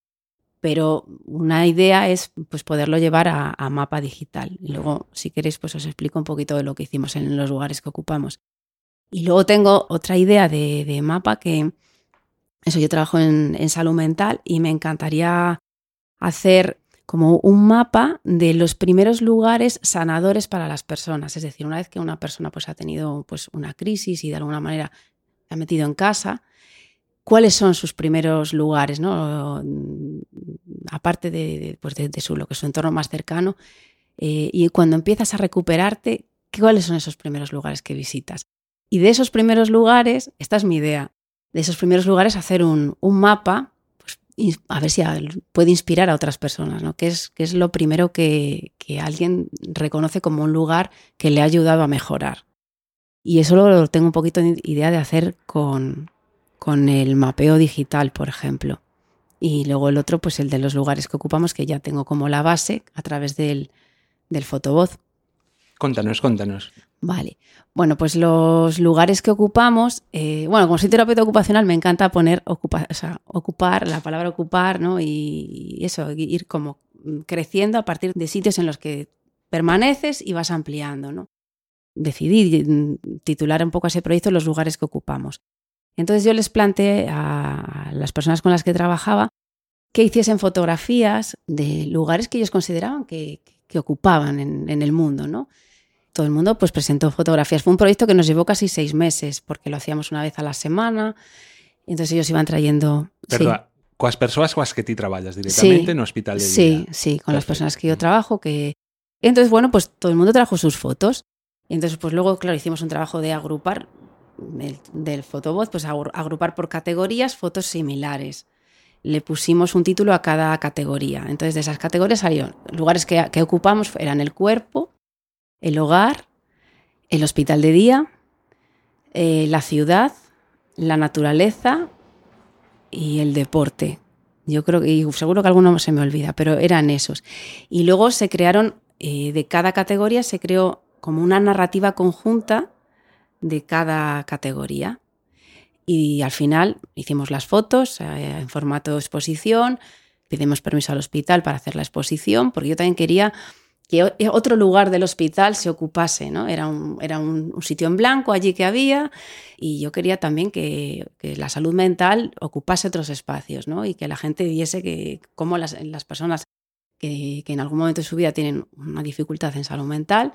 pero una idea es pues, poderlo llevar a, mapa digital. Luego, si queréis, pues os explico un poquito de lo que hicimos en los lugares que ocupamos. Y luego tengo otra idea de, mapa que, eso, yo trabajo en, en, salud mental y me encantaría hacer como un mapa de los primeros lugares sanadores para las personas. Es decir, una vez que una persona pues, ha tenido pues, una crisis y de alguna manera se ha metido en casa, cuáles son sus primeros lugares, ¿no? aparte de, pues de, de su, lo que es su entorno más cercano. Eh, y cuando empiezas a recuperarte, ¿cuáles son esos primeros lugares que visitas? Y de esos primeros lugares, esta es mi idea, de esos primeros lugares hacer un, un mapa, pues, a ver si puede inspirar a otras personas, ¿no? ¿Qué es, qué es lo primero que, que alguien reconoce como un lugar que le ha ayudado a mejorar? Y eso lo tengo un poquito de idea de hacer con, con el mapeo digital, por ejemplo. Y luego el otro, pues el de los lugares que ocupamos, que ya tengo como la base a través del, del fotovoz. Contanos, contanos. Vale. Bueno, pues los lugares que ocupamos, eh, bueno, como soy terapeuta ocupacional, me encanta poner ocupa, o sea, ocupar, la palabra ocupar, ¿no? Y, y eso, ir como creciendo a partir de sitios en los que permaneces y vas ampliando, ¿no? Decidí titular un poco a ese proyecto los lugares que ocupamos. Entonces yo les planteé a las personas con las que trabajaba que hiciesen fotografías de lugares que ellos consideraban que, que ocupaban en, en, el mundo, ¿no? Todo el mundo pues presentó fotografías. Fue un proyecto que nos llevó casi seis meses porque lo hacíamos una vez a la semana. Entonces ellos iban trayendo... Verdad. Sí. Coas persoas coas que ti traballas directamente sí, no hospital de Sí, vida. sí, con Perfecto. las personas que yo trabajo que entonces bueno, pues todo el mundo trajo sus fotos. Entonces pues luego claro, hicimos un trabajo de agrupar del, del pues agrupar por categorías fotos similares. Le pusimos un título a cada categoría. Entonces, de esas categorías salieron lugares que, que ocupamos eran el cuerpo, el hogar, el hospital de día, eh, la ciudad, la naturaleza y el deporte. Yo creo que, y seguro que alguno se me olvida, pero eran esos. Y luego se crearon, eh, de cada categoría se creó como una narrativa conjunta de cada categoría. Y al final hicimos las fotos eh, en formato exposición, pedimos permiso al hospital para hacer la exposición, porque yo también quería que otro lugar del hospital se ocupase, ¿no? Era un, era un, sitio en blanco allí que había y yo quería también que, que, la salud mental ocupase otros espacios, ¿no? Y que la gente viese que cómo las, las personas que, que en algún momento de su vida tienen una dificultad en salud mental,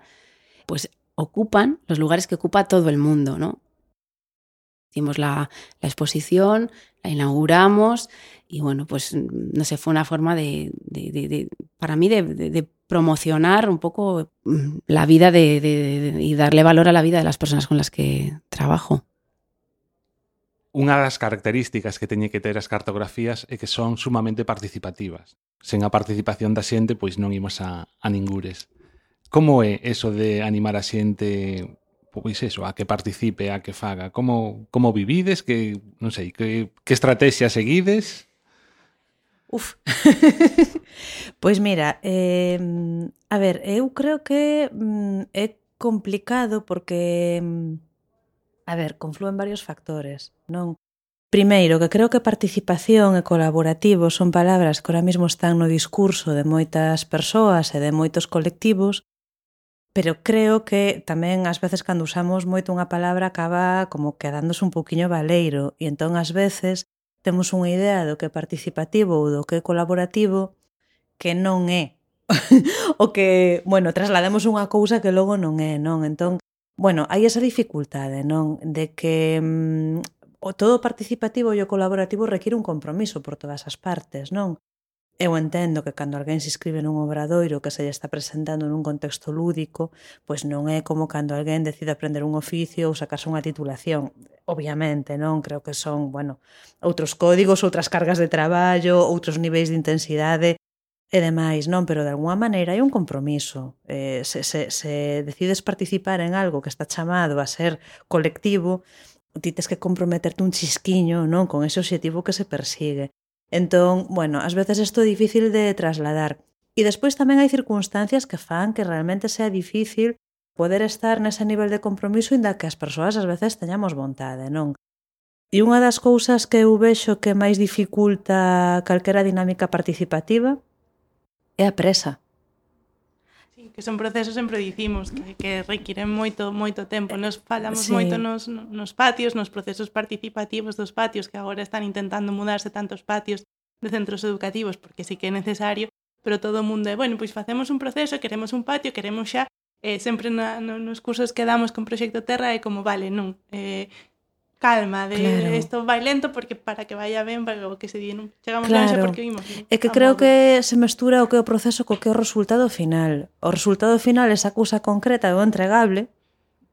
pues ocupan los lugares que ocupa todo el mundo, ¿no? Hicimos la, exposición, la inauguramos y bueno, pues no sé, fue una forma de, para mí de, promocionar un poco mm, la vida y darle valor a la vida de las personas con las que trabajo. Unha das características que teñen que ter as cartografías é que son sumamente participativas. Sen a participación da xente, pois non imos a, a ningures. Como é eso de animar a xente pois eso, a que participe, a que faga? Como, como vivides? Que, non sei, que, que estrategia seguides? Uf. pois mira, eh, a ver, eu creo que mm, é complicado porque mm, a ver, conflúen varios factores, non? Primeiro, que creo que participación e colaborativo son palabras que ahora mismo están no discurso de moitas persoas e de moitos colectivos pero creo que tamén ás veces cando usamos moito unha palabra acaba como quedándose un pouquiño baleiro e entón ás veces temos unha idea do que é participativo ou do que é colaborativo que non é o que, bueno, traslademos unha cousa que logo non é, non? Entón, bueno, hai esa dificultade, non? De que mm, o todo participativo e o colaborativo require un compromiso por todas as partes, non? Eu entendo que cando alguén se inscribe nun obradoiro que se lle está presentando nun contexto lúdico, pois non é como cando alguén decide aprender un oficio ou sacarse unha titulación. Obviamente, non? Creo que son, bueno, outros códigos, outras cargas de traballo, outros niveis de intensidade e demais, non? Pero de alguma maneira hai un compromiso. Eh, se, se, se decides participar en algo que está chamado a ser colectivo, ti tes que comprometerte un chisquiño, non? Con ese obxectivo que se persigue. Entón, bueno, ás veces isto é difícil de trasladar. E despois tamén hai circunstancias que fan que realmente sea difícil poder estar nese nivel de compromiso inda que as persoas ás veces teñamos vontade, non? E unha das cousas que eu vexo que máis dificulta calquera dinámica participativa é a presa que son procesos, sempre dicimos, que, que requiren moito, moito tempo. Nos falamos sí. moito nos, nos patios, nos procesos participativos dos patios, que agora están intentando mudarse tantos patios de centros educativos, porque sí que é necesario, pero todo o mundo é, bueno, pois facemos un proceso, queremos un patio, queremos xa, eh, sempre na, no, nos cursos que damos con Proxecto Terra é como, vale, non, eh, calma, de claro. esto vai lento porque para que vaya ben, para o que se di non Chegamos claro. xa porque vimos. É que creo modo. que se mestura o que é o proceso co que é o resultado final. O resultado final é esa cousa concreta do entregable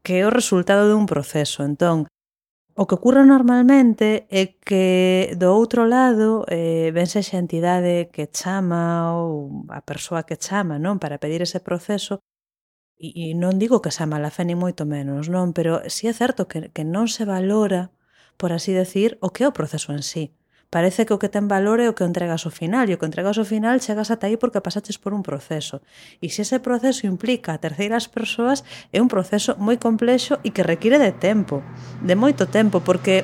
que é o resultado dun proceso. Entón, o que ocurre normalmente é que do outro lado eh, vense xa entidade que chama ou a persoa que chama non para pedir ese proceso E, e non digo que xa mala fe ni moito menos, non? Pero si sí é certo que, que non se valora, por así decir, o que é o proceso en sí. Parece que o que ten valor é o que entregas ao final, e o que entregas ao final chegas ata aí porque pasaches por un proceso. E se ese proceso implica a terceiras persoas, é un proceso moi complexo e que require de tempo, de moito tempo, porque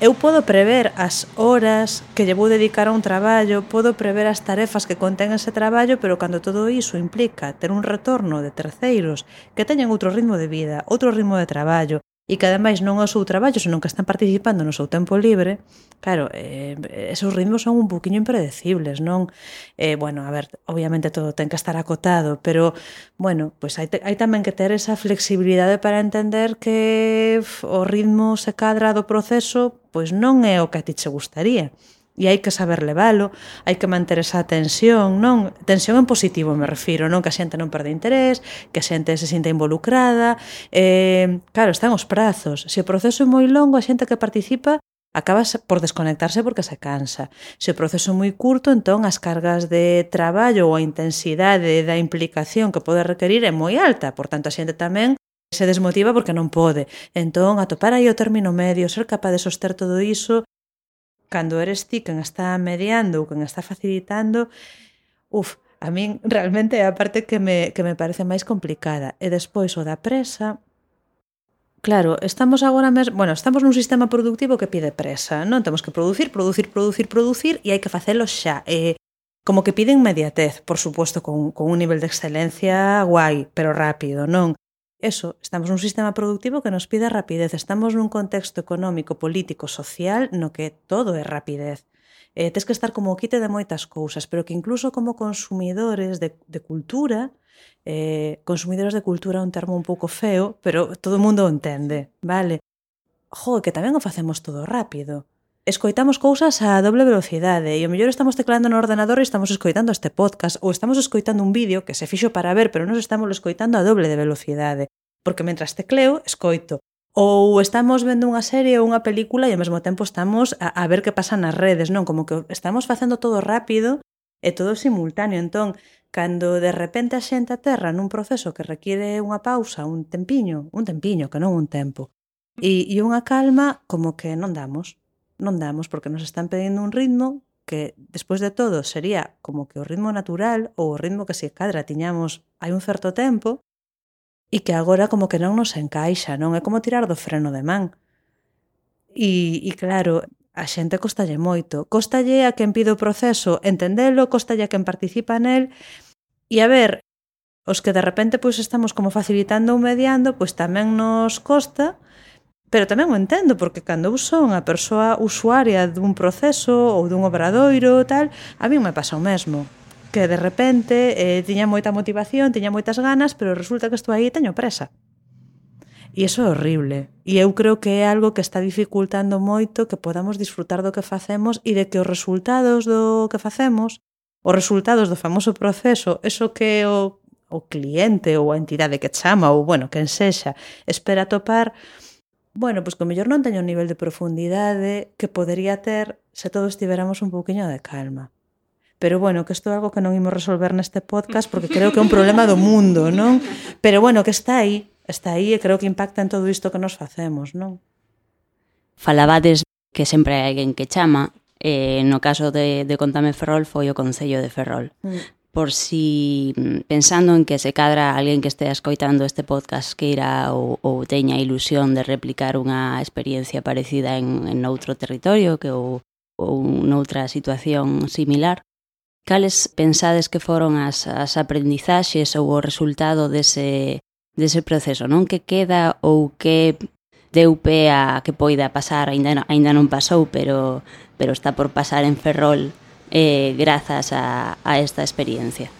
Eu podo prever as horas que lle vou dedicar a un traballo, podo prever as tarefas que contén ese traballo, pero cando todo iso implica ter un retorno de terceiros que teñen outro ritmo de vida, outro ritmo de traballo, e que ademais non é o seu traballo, senón que están participando no seu tempo libre, claro, eh, esos ritmos son un poquinho impredecibles, non? Eh, bueno, a ver, obviamente todo ten que estar acotado, pero, bueno, pois hai, hai tamén que ter esa flexibilidade para entender que o ritmo se cadra do proceso, pois non é o que a ti che gustaría e hai que saber levalo, hai que manter esa tensión, non? Tensión en positivo me refiro, non? Que a xente non perde interés, que a xente se sinta involucrada, eh, claro, están os prazos. Se o proceso é moi longo, a xente que participa acaba por desconectarse porque se cansa. Se o proceso é moi curto, entón as cargas de traballo ou a intensidade da implicación que pode requerir é moi alta, por tanto a xente tamén se desmotiva porque non pode. Entón, atopar aí o término medio, ser capaz de soster todo iso, cando eres ti quen está mediando ou quen está facilitando, uf, a min realmente é a parte que me, que me parece máis complicada. E despois o da presa, Claro, estamos agora mesmo, bueno, estamos nun sistema productivo que pide presa, non? Temos que producir, producir, producir, producir e hai que facelo xa. E como que piden mediatez, por suposto, con, con un nivel de excelencia guai, pero rápido, non? Eso, estamos nun sistema productivo que nos pide rapidez, estamos nun contexto económico, político, social no que todo é rapidez. Eh, tes que estar como o quite de moitas cousas, pero que incluso como consumidores de, de cultura, eh, consumidores de cultura é un termo un pouco feo, pero todo o mundo o entende, vale? Jo, que tamén o facemos todo rápido escoitamos cousas a doble velocidade e o mellor estamos teclando no ordenador e estamos escoitando este podcast ou estamos escoitando un vídeo que se fixo para ver pero nos estamos escoitando a doble de velocidade porque mentras tecleo, escoito ou estamos vendo unha serie ou unha película e ao mesmo tempo estamos a, a ver que pasa nas redes, non? Como que estamos facendo todo rápido e todo simultáneo. Entón, cando de repente a xente aterra nun proceso que requiere unha pausa, un tempiño, un tempiño, que non un tempo, e, e unha calma como que non damos non damos porque nos están pedindo un ritmo que despois de todo sería como que o ritmo natural ou o ritmo que se cadra tiñamos hai un certo tempo e que agora como que non nos encaixa, non? É como tirar do freno de man. E, e claro, a xente costalle moito. Costalle a quen pide o proceso entendelo, costalle a quen participa nel. E a ver, os que de repente pois estamos como facilitando ou mediando, pois tamén nos costa Pero tamén o entendo, porque cando eu son a persoa usuaria dun proceso ou dun obradoiro tal, a mí me pasa o mesmo que de repente eh, tiña moita motivación, tiña moitas ganas, pero resulta que estou aí e teño presa. E iso é horrible. E eu creo que é algo que está dificultando moito que podamos disfrutar do que facemos e de que os resultados do que facemos, os resultados do famoso proceso, eso que o, o cliente ou a entidade que chama ou, bueno, quen sexa, espera topar, bueno, pois que o mellor non teño o nivel de profundidade que podería ter se todos tiveramos un pouquiño de calma. Pero bueno, que isto é algo que non imos resolver neste podcast porque creo que é un problema do mundo, non? Pero bueno, que está aí, está aí e creo que impacta en todo isto que nos facemos, non? Falabades que sempre hai alguén que chama, eh, no caso de, de Contame Ferrol foi o Concello de Ferrol. Mm por si mm, pensando en que se cadra alguén que estea escoitando este podcast que irá ou, ou teña ilusión de replicar unha experiencia parecida en, en outro territorio que ou, ou noutra situación similar, cales pensades que foron as, as aprendizaxes ou o resultado dese, dese proceso, non? Que queda ou que deu pé a que poida pasar, ainda, ainda non pasou, pero, pero está por pasar en Ferrol eh, grazas a, a esta experiencia?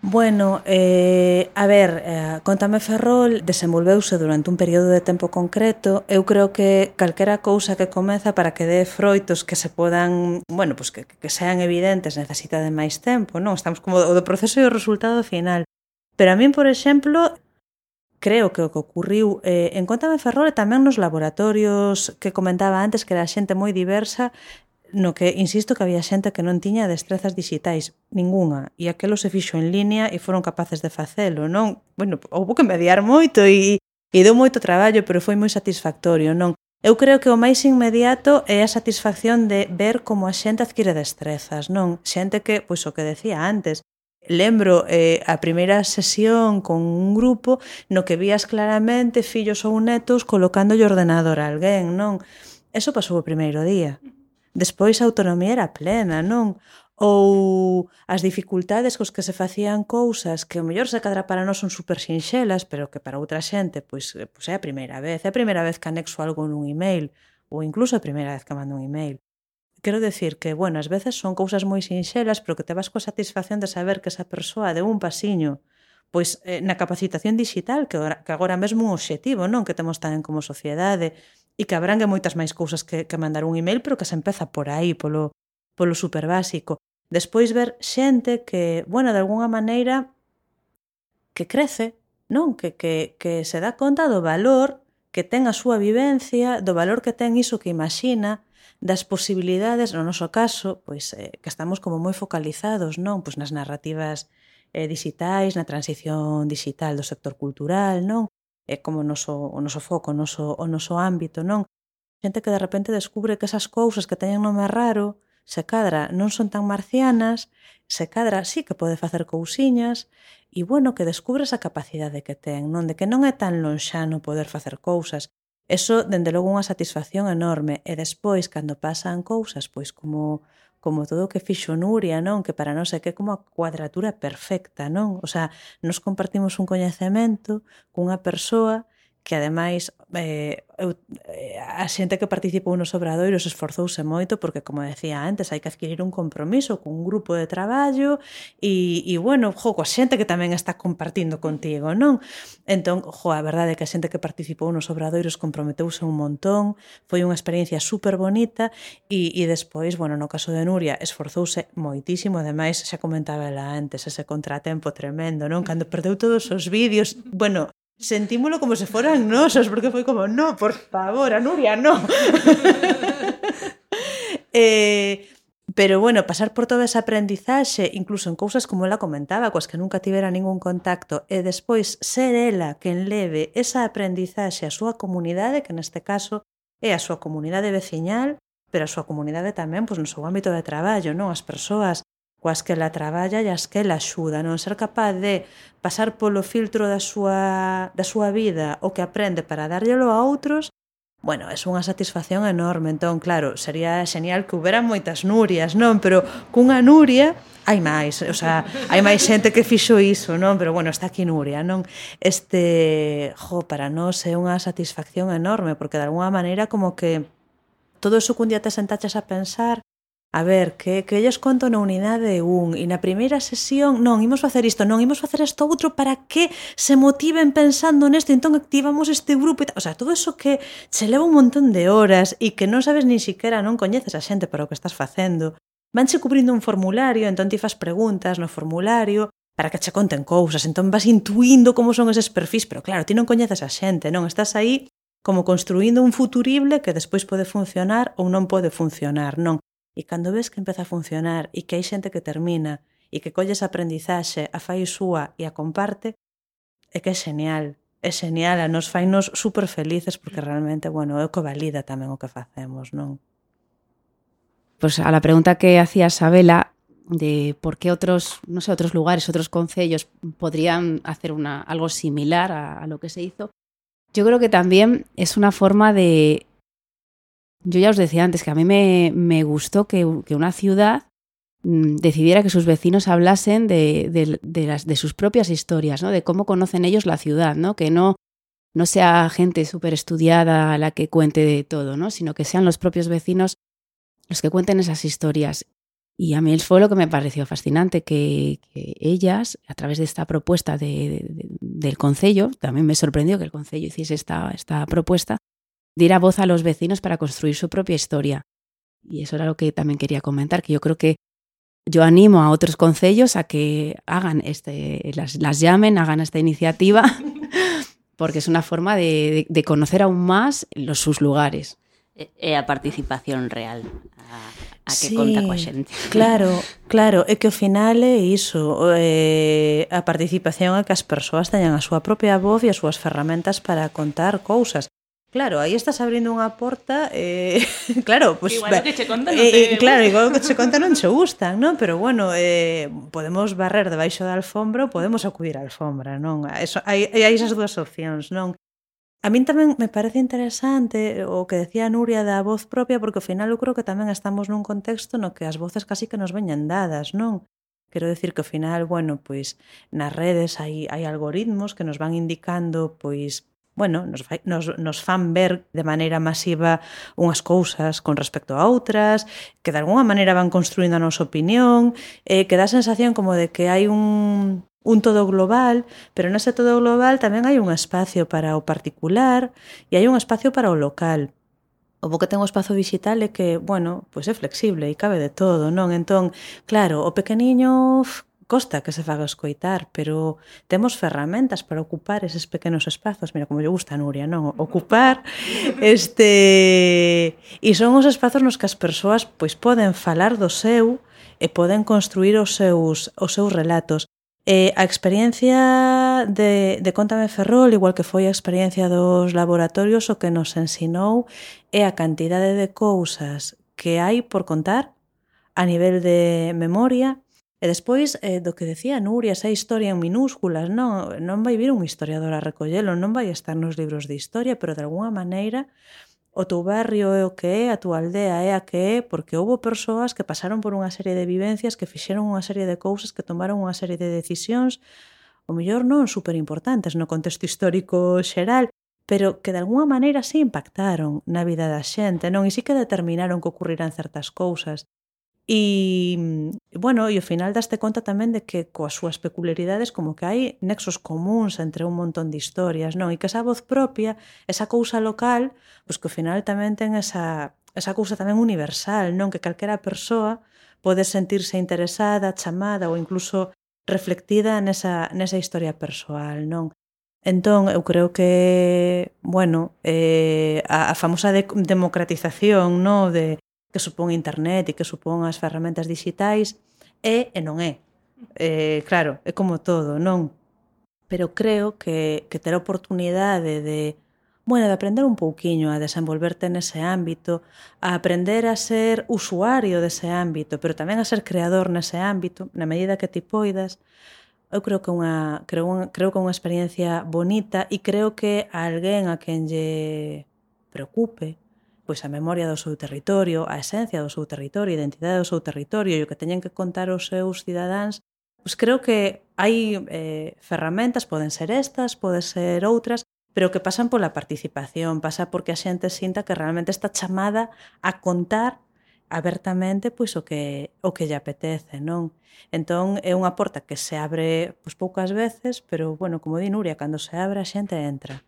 Bueno, eh, a ver, eh, Contame Ferrol desenvolveuse durante un período de tempo concreto. Eu creo que calquera cousa que comeza para que dé froitos que se podan, bueno, pues que, que sean evidentes, necesita de máis tempo, non? Estamos como do proceso e o resultado final. Pero a min, por exemplo, creo que o que ocurriu eh, en Contame Ferrol e tamén nos laboratorios que comentaba antes que era xente moi diversa no que insisto que había xente que non tiña destrezas digitais ningunha e aquelo se fixo en línea e foron capaces de facelo, non? Bueno, houve que mediar moito e, e deu moito traballo, pero foi moi satisfactorio, non? Eu creo que o máis inmediato é a satisfacción de ver como a xente adquire destrezas, non? Xente que, pois o que decía antes, lembro eh, a primeira sesión con un grupo no que vías claramente fillos ou netos colocándolle ordenador a alguén, non? Eso pasou o primeiro día. Despois a autonomía era plena, non? ou as dificultades cos que se facían cousas que o mellor se cadra para nós son super sinxelas, pero que para outra xente pois, eh, pois é a primeira vez, é a primeira vez que anexo algo nun email ou incluso a primeira vez que mando un email. Quero decir que, bueno, ás veces son cousas moi sinxelas, pero que te vas coa satisfacción de saber que esa persoa deu un pasiño pois eh, na capacitación digital, que, que agora mesmo un obxectivo non que temos tamén como sociedade, e que abrangue moitas máis cousas que, que mandar un email, pero que se empeza por aí, polo, polo super básico. Despois ver xente que, bueno, de alguna maneira que crece, non? Que, que, que se dá conta do valor que ten a súa vivencia, do valor que ten iso que imagina, das posibilidades, no noso caso, pois eh, que estamos como moi focalizados, non? Pois nas narrativas eh, digitais, na transición digital do sector cultural, non? é como o noso, o noso foco, o noso, o noso ámbito, non? Xente que de repente descubre que esas cousas que teñen nome raro, se cadra non son tan marcianas, se cadra sí que pode facer cousiñas, e bueno, que descubre a capacidade que ten, non? De que non é tan lonxano poder facer cousas. Eso, dende logo, unha satisfacción enorme. E despois, cando pasan cousas, pois como como todo o que fixo Nuria, non? Que para nós é que é como a cuadratura perfecta, non? O sea, nos compartimos un coñecemento cunha persoa que ademais eh, eu, eh, a xente que participou nos obradoiros esforzouse moito porque, como decía antes, hai que adquirir un compromiso con un grupo de traballo e, e bueno, jo, coa xente que tamén está compartindo contigo, non? Entón, jo, a verdade é que a xente que participou nos obradoiros comprometeuse un montón, foi unha experiencia super bonita e, e despois, bueno, no caso de Nuria, esforzouse moitísimo, ademais, xa comentaba ela antes, ese contratempo tremendo, non? Cando perdeu todos os vídeos, bueno, sentímolo como se foran nosos, porque foi como, no, por favor, a Nuria, no. eh, pero bueno, pasar por toda esa aprendizaxe, incluso en cousas como ela comentaba, coas que nunca tivera ningún contacto, e despois ser ela quen leve esa aprendizaxe a súa comunidade, que neste caso é a súa comunidade veciñal, pero a súa comunidade tamén pois, no seu ámbito de traballo, non as persoas coas que ela traballa e as que ela axuda, non ser capaz de pasar polo filtro da súa, da súa vida o que aprende para darllelo a outros, bueno, é unha satisfacción enorme. Entón, claro, sería xenial que hubera moitas Nurias, non? Pero cunha Nuria hai máis, o sea, hai máis xente que fixo iso, non? Pero bueno, está aquí Nuria, non? Este, jo, para nós é unha satisfacción enorme, porque de alguna maneira como que todo iso que un día te sentaches a pensar A ver, que, que ellos conto na unidade 1 e na primeira sesión non, imos facer isto, non, imos facer isto outro para que se motiven pensando nesto, entón activamos este grupo e tal. O sea, todo eso que se leva un montón de horas e que non sabes nin siquiera, non coñeces a xente para o que estás facendo. Vanche cubrindo un formulario, entón ti fas preguntas no formulario, para que che conten cousas, entón vas intuindo como son eses perfis, pero claro, ti non coñeces a xente, non estás aí como construindo un futurible que despois pode funcionar ou non pode funcionar, non. E cando ves que empeza a funcionar e que hai xente que termina e que colles aprendizaxe, a fai súa e a comparte, é que é xenial. É xenial, a nos fainos super felices porque realmente, bueno, é o que valida tamén o que facemos, non? Pois pues a la pregunta que hacía Sabela de por qué otros, no sé, otros lugares, otros concellos podrían hacer una, algo similar a, a lo que se hizo, yo creo que también es una forma de Yo ya os decía antes que a mí me, me gustó que, que, una ciudad mm, decidiera que sus vecinos hablasen de, de, de, las, de sus propias historias, ¿no? de cómo conocen ellos la ciudad, ¿no? que no, no sea gente súper estudiada la que cuente de todo, ¿no? sino que sean los propios vecinos los que cuenten esas historias. Y a mí fue lo que me pareció fascinante, que, ellas, a través de esta propuesta de, del Concello, también me sorprendió que el Concello hiciese esta, esta propuesta, diera voz a los vecinos para construir su propia historia. Y eso era lo que también quería comentar, que yo creo que yo animo a otros concellos a que hagan este, las, las llamen, hagan esta iniciativa, porque es una forma de, de, de conocer aún más los, sus lugares. É a participación real, a, a que sí, conta coa xente. Claro, claro, é que ao final é iso, eh, a participación é que as persoas teñan a súa propia voz e as súas ferramentas para contar cousas. Claro, aí estás abrindo unha porta, eh, claro, pues, igual que che conta, non eh, te... eh, claro, igual que che contan non che gustan, non? Pero bueno, eh, podemos barrer debaixo da alfombra, podemos acudir á alfombra, non? Eso, hai, hai esas dúas opcións, non? A min tamén me parece interesante o que decía Nuria da voz propia, porque ao final eu creo que tamén estamos nun contexto no que as voces casi que nos veñan dadas, non? Quero decir que ao final, bueno, pois nas redes hai, hai algoritmos que nos van indicando pois bueno, nos, fai, nos, nos fan ver de maneira masiva unhas cousas con respecto a outras, que de alguna maneira van construindo a nosa opinión, eh, que dá sensación como de que hai un un todo global, pero nese todo global tamén hai un espacio para o particular e hai un espacio para o local. O bo que ten o espazo digital é que, bueno, pois é flexible e cabe de todo, non? Entón, claro, o pequeniño costa que se faga escoitar, pero temos ferramentas para ocupar eses pequenos espazos. Mira, como lle gusta a Nuria, non? Ocupar este... E son os espazos nos que as persoas pois poden falar do seu e poden construir os seus, os seus relatos. Eh, a experiencia de, de Contame Ferrol, igual que foi a experiencia dos laboratorios, o que nos ensinou é a cantidade de cousas que hai por contar a nivel de memoria, E despois, eh, do que decía Nuria, esa historia en minúsculas, non, non vai vir un historiador a recollelo, non vai estar nos libros de historia, pero de alguna maneira o teu barrio é o que é, a tua aldea é a que é, porque houve persoas que pasaron por unha serie de vivencias, que fixeron unha serie de cousas, que tomaron unha serie de decisións, o mellor non super importantes no contexto histórico xeral, pero que de alguna maneira se impactaron na vida da xente, non? E sí que determinaron que ocurrirán certas cousas. E, bueno, e ao final daste conta tamén de que coas súas peculiaridades como que hai nexos comuns entre un montón de historias, non? E que esa voz propia, esa cousa local, pois que ao final tamén ten esa, esa cousa tamén universal, non? Que calquera persoa pode sentirse interesada, chamada ou incluso reflectida nesa, nesa historia persoal, non? Entón, eu creo que, bueno, eh, a, a famosa de, democratización no? de, que supón internet e que supón as ferramentas digitais é e non é. Eh, claro, é como todo, non? Pero creo que, que ter a oportunidade de, bueno, de aprender un pouquiño a desenvolverte nese ámbito, a aprender a ser usuario dese ámbito, pero tamén a ser creador nese ámbito, na medida que ti poidas, eu creo que unha creo un, creo que unha experiencia bonita e creo que a alguén a quen lle preocupe pois a memoria do seu territorio, a esencia do seu territorio, a identidade do seu territorio e o que teñen que contar os seus cidadáns, pois creo que hai eh, ferramentas, poden ser estas, poden ser outras, pero que pasan pola participación, pasa porque a xente sinta que realmente está chamada a contar abertamente pois o que o que lle apetece, non? Entón é unha porta que se abre pois poucas veces, pero bueno, como di Nuria, cando se abre a xente entra.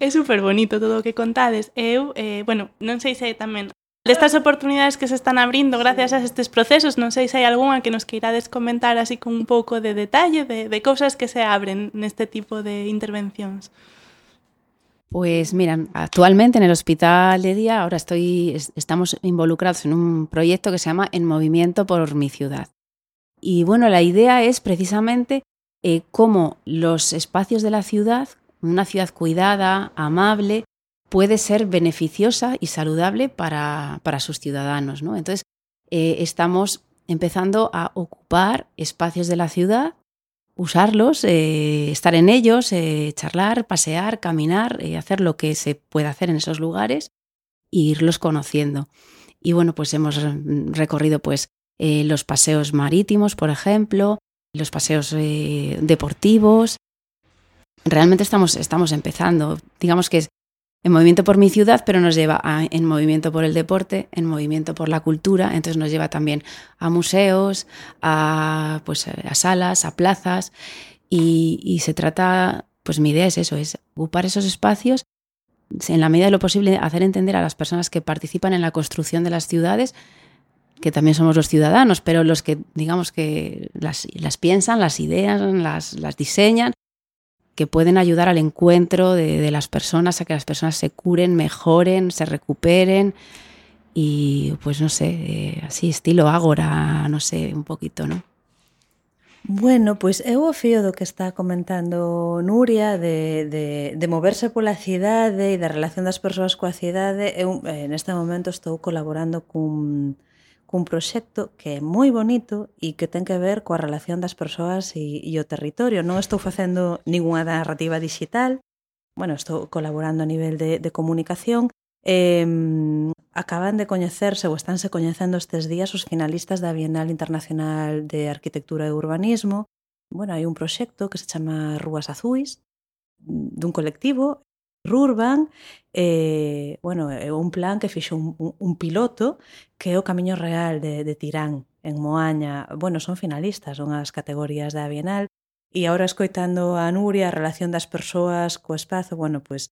É super bonito todo o que contades. Eu, eh, bueno, non sei se tamén destas oportunidades que se están abrindo gracias a estes procesos, non sei se hai algunha que nos queirades comentar así con un pouco de detalle de, de cousas que se abren neste tipo de intervencións. Pues mira, actualmente en el hospital de día ahora estoy, estamos involucrados en un proyecto que se llama En Movimiento por mi ciudad. Y bueno, la idea es precisamente eh, cómo los espacios de la ciudad una ciudad cuidada, amable, puede ser beneficiosa y saludable para, para sus ciudadanos. ¿no? Entonces, eh, estamos empezando a ocupar espacios de la ciudad, usarlos, eh, estar en ellos, eh, charlar, pasear, caminar, hacer lo que se puede hacer en esos lugares e irlos conociendo. Y bueno, pues hemos recorrido pues los paseos marítimos, por ejemplo, los paseos deportivos, realmente estamos, estamos empezando. Digamos que es en movimiento por mi ciudad, pero nos lleva a, en movimiento por el deporte, en movimiento por la cultura, entonces nos lleva también a museos, a, pues, a salas, a plazas, y, se trata, pues mi idea es eso, es ocupar esos espacios, en la medida de lo posible hacer entender a las personas que participan en la construcción de las ciudades que también somos los ciudadanos, pero los que, digamos, que las, piensan, las idean, las diseñan que pueden ayudar al encuentro de, las personas, a que las personas se curen, mejoren, se recuperen y pues no sé, eh, así estilo ágora, no sé, un poquito, ¿no? Bueno, pois eu fío do que está comentando Nuria de, de, de moverse pola cidade e da relación das persoas coa cidade eu eh, neste momento estou colaborando cun, cun proxecto que é moi bonito e que ten que ver coa relación das persoas e, e o territorio. Non estou facendo ningunha narrativa digital, bueno, estou colaborando a nivel de, de comunicación, Eh, acaban de coñecerse ou estánse coñecendo estes días os finalistas da Bienal Internacional de Arquitectura e Urbanismo. Bueno, hai un proxecto que se chama Rúas Azuis, dun colectivo Rurban eh, bueno, é un plan que fixo un, un, un piloto que é o Camiño Real de, de Tirán en Moaña, bueno, son finalistas, son as categorías da Bienal, e agora escoitando a Nuria, a relación das persoas co espazo, bueno, pois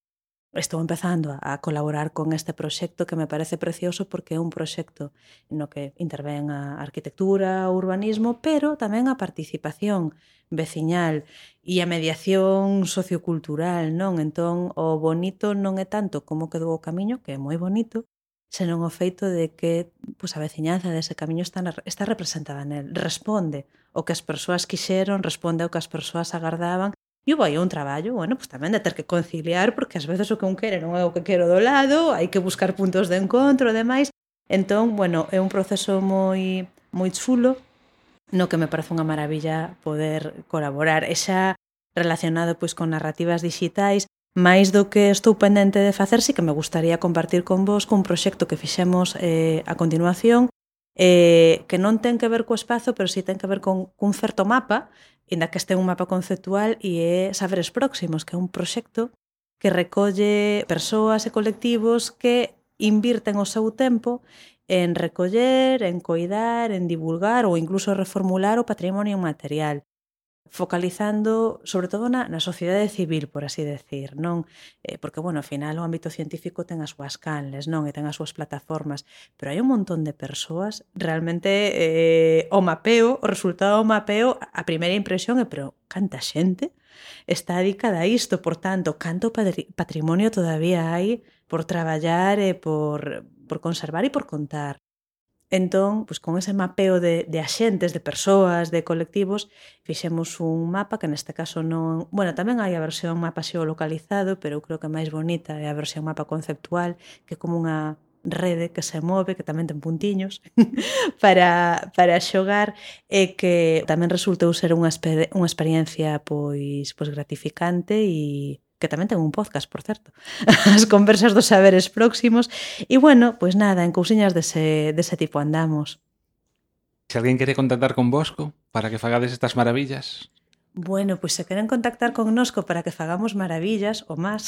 estou empezando a colaborar con este proxecto que me parece precioso porque é un proxecto no que intervén a arquitectura, o urbanismo, pero tamén a participación veciñal e a mediación sociocultural, non? Entón, o bonito non é tanto como quedou o camiño, que é moi bonito, senón o feito de que pois, a veciñanza dese camiño está, está representada nel, responde o que as persoas quixeron, responde ao que as persoas agardaban E vai un traballo, bueno, pues tamén de ter que conciliar, porque ás veces o que un quere non é o que quero do lado, hai que buscar puntos de encontro e demais. Entón, bueno, é un proceso moi moi chulo, no que me parece unha maravilla poder colaborar. E xa relacionado pois con narrativas digitais, máis do que estou pendente de facer, sí que me gustaría compartir con vos cun proxecto que fixemos eh, a continuación, eh, que non ten que ver co espazo, pero si sí ten que ver con, cun certo mapa, inda que este un mapa conceptual e é Saberes Próximos, que é un proxecto que recolle persoas e colectivos que invirten o seu tempo en recoller, en coidar, en divulgar ou incluso reformular o patrimonio material focalizando sobre todo na, na sociedade civil, por así decir, non? Eh, porque, bueno, ao final o ámbito científico ten as súas canles, non? E ten as súas plataformas, pero hai un montón de persoas realmente eh, o mapeo, o resultado do mapeo, a primeira impresión é, pero, canta xente está dedicada a isto, por tanto, canto patrimonio todavía hai por traballar e por, por conservar e por contar. Entón, pois, con ese mapeo de, de axentes, de persoas, de colectivos, fixemos un mapa que neste caso non... Bueno, tamén hai a versión mapa xeolocalizado, pero eu creo que máis bonita é a versión mapa conceptual, que é como unha rede que se move, que tamén ten puntiños para, para xogar e que tamén resultou ser unha, unha experiencia pois, pois gratificante e que tamén ten un podcast, por certo, as conversas dos saberes próximos. E bueno, pois nada, en cousiñas dese, dese tipo andamos. Se alguén quere contactar con Bosco para que fagades estas maravillas, Bueno, pois pues se queren contactar con nosco para que fagamos maravillas ou máis,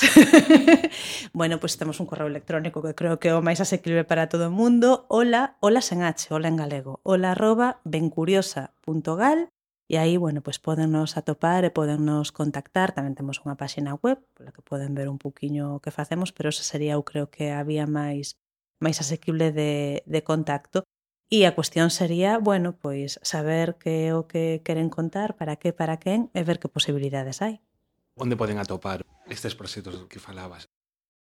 bueno, pois pues temos un correo electrónico que creo que é o máis asequible para todo o mundo. Hola, hola sen H, hola en galego. Hola arroba bencuriosa.gal E aí, bueno, pois podennos atopar eh, e podennos contactar. Tamén temos unha páxina web pola que poden ver un poquinho o que facemos, pero esa sería, eu creo que había máis máis asequible de, de contacto. E a cuestión sería, bueno, pois saber que é o que queren contar, para que, para quen, e ver que posibilidades hai. Onde poden atopar estes proxectos que falabas?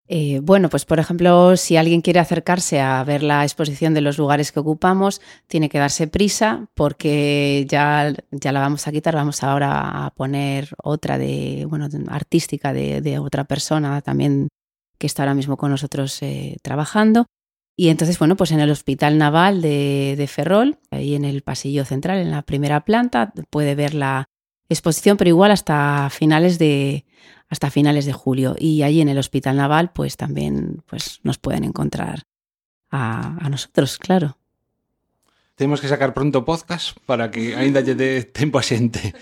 Eh, bueno, pues por ejemplo, si alguien quiere acercarse a ver la exposición de los lugares que ocupamos, tiene que darse prisa porque ya, ya la vamos a quitar. Vamos ahora a poner otra de, bueno, artística de, otra persona también que está ahora mismo con nosotros eh, trabajando. Y entonces, bueno, pues en el Hospital Naval de, de Ferrol, ahí en el pasillo central, en la primera planta, puede ver la exposición, pero igual hasta finales de, hasta finales de julio. Y allí en el Hospital Naval, pues también pues, nos pueden encontrar a, a nosotros, claro. Temos que sacar pronto podcast para que aínda lle dé tempo a xente.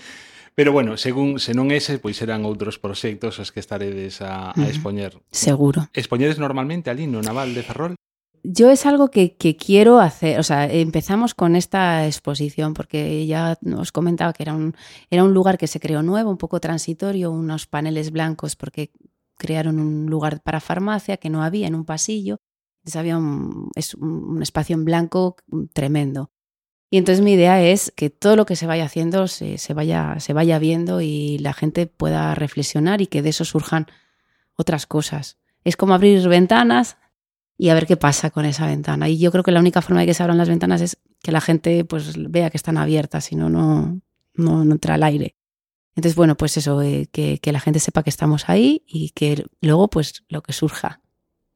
Pero bueno, según se non ese, pois serán outros proxectos os que estaredes a, a expoñer. Seguro. Expoñedes normalmente ali no Naval de Ferrol? Yo es algo que, quiero hacer, o sea, empezamos con esta exposición porque ya os comentaba que era un, era un lugar que se creó nuevo, un poco transitorio, unos paneles blancos porque crearon un lugar para farmacia que no había en un pasillo, entonces es un espacio en blanco tremendo. Y entonces mi idea es que todo lo que se vaya haciendo se, se, vaya, se vaya viendo y la gente pueda reflexionar y que de eso surjan otras cosas. Es como abrir ventanas y a ver qué pasa con esa ventana. Y yo creo que la única forma de que se abran las ventanas es que la gente pues vea que están abiertas, si no, no, no entra el aire. Entonces, bueno, pues eso, eh, que, que la gente sepa que estamos ahí y que luego, pues, lo que surja.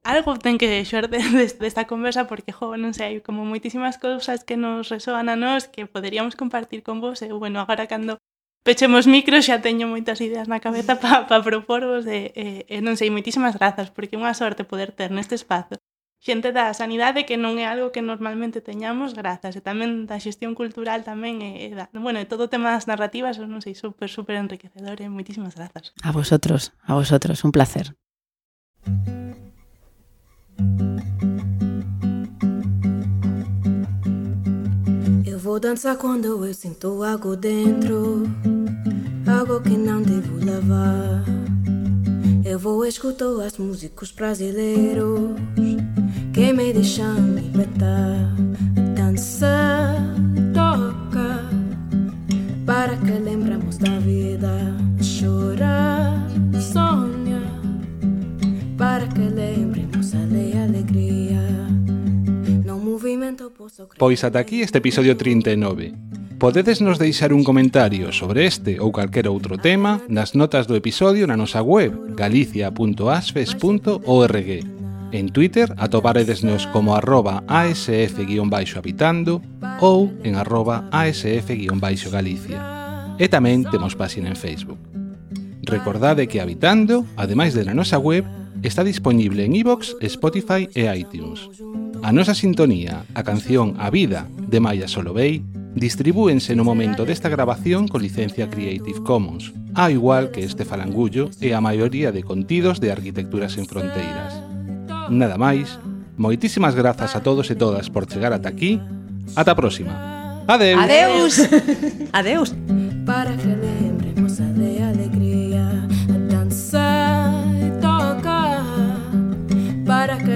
Algo ten que deixar de, de, desta conversa porque, jo, non sei, hai como moitísimas cousas que nos resoan a nós que poderíamos compartir con vos e, bueno, agora cando pechemos micros, xa teño moitas ideas na cabeza para pa proporvos e, e, e non sei, moitísimas grazas, porque é unha sorte poder ter neste espazo xente da sanidade que non é algo que normalmente teñamos grazas e tamén da xestión cultural tamén e, e da, bueno, e todo o tema das narrativas non sei, super, super enriquecedor e moitísimas grazas. A vosotros, a vosotros, un placer. Eu vou dançar quando eu sinto algo dentro algo que não devo lavar. Eu vou escutar as músicos brasileiros que me deixam libertar. Dança, toca, para que lembramos da vida. Chora, sonha, para que lembremos Pois ata aquí este episodio 39. Podedes nos deixar un comentario sobre este ou calquer outro tema nas notas do episodio na nosa web galicia.asfes.org En Twitter atoparedesnos como arroba asf-habitando ou en arroba asf-galicia. E tamén temos páxina en Facebook. Recordade que Habitando, ademais de na nosa web, está disponible en iVoox, Spotify e iTunes. A nosa sintonía, a canción A Vida de Maya Solovey distribúense no momento desta grabación con licencia Creative Commons, a igual que este falangullo e a maioría de contidos de Arquitecturas en Fronteiras. Nada máis, moitísimas grazas a todos e todas por chegar ata aquí. Ata a próxima. Adeus. Adeus. Adeus. Para que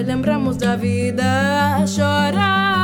lembramos da vida, chorar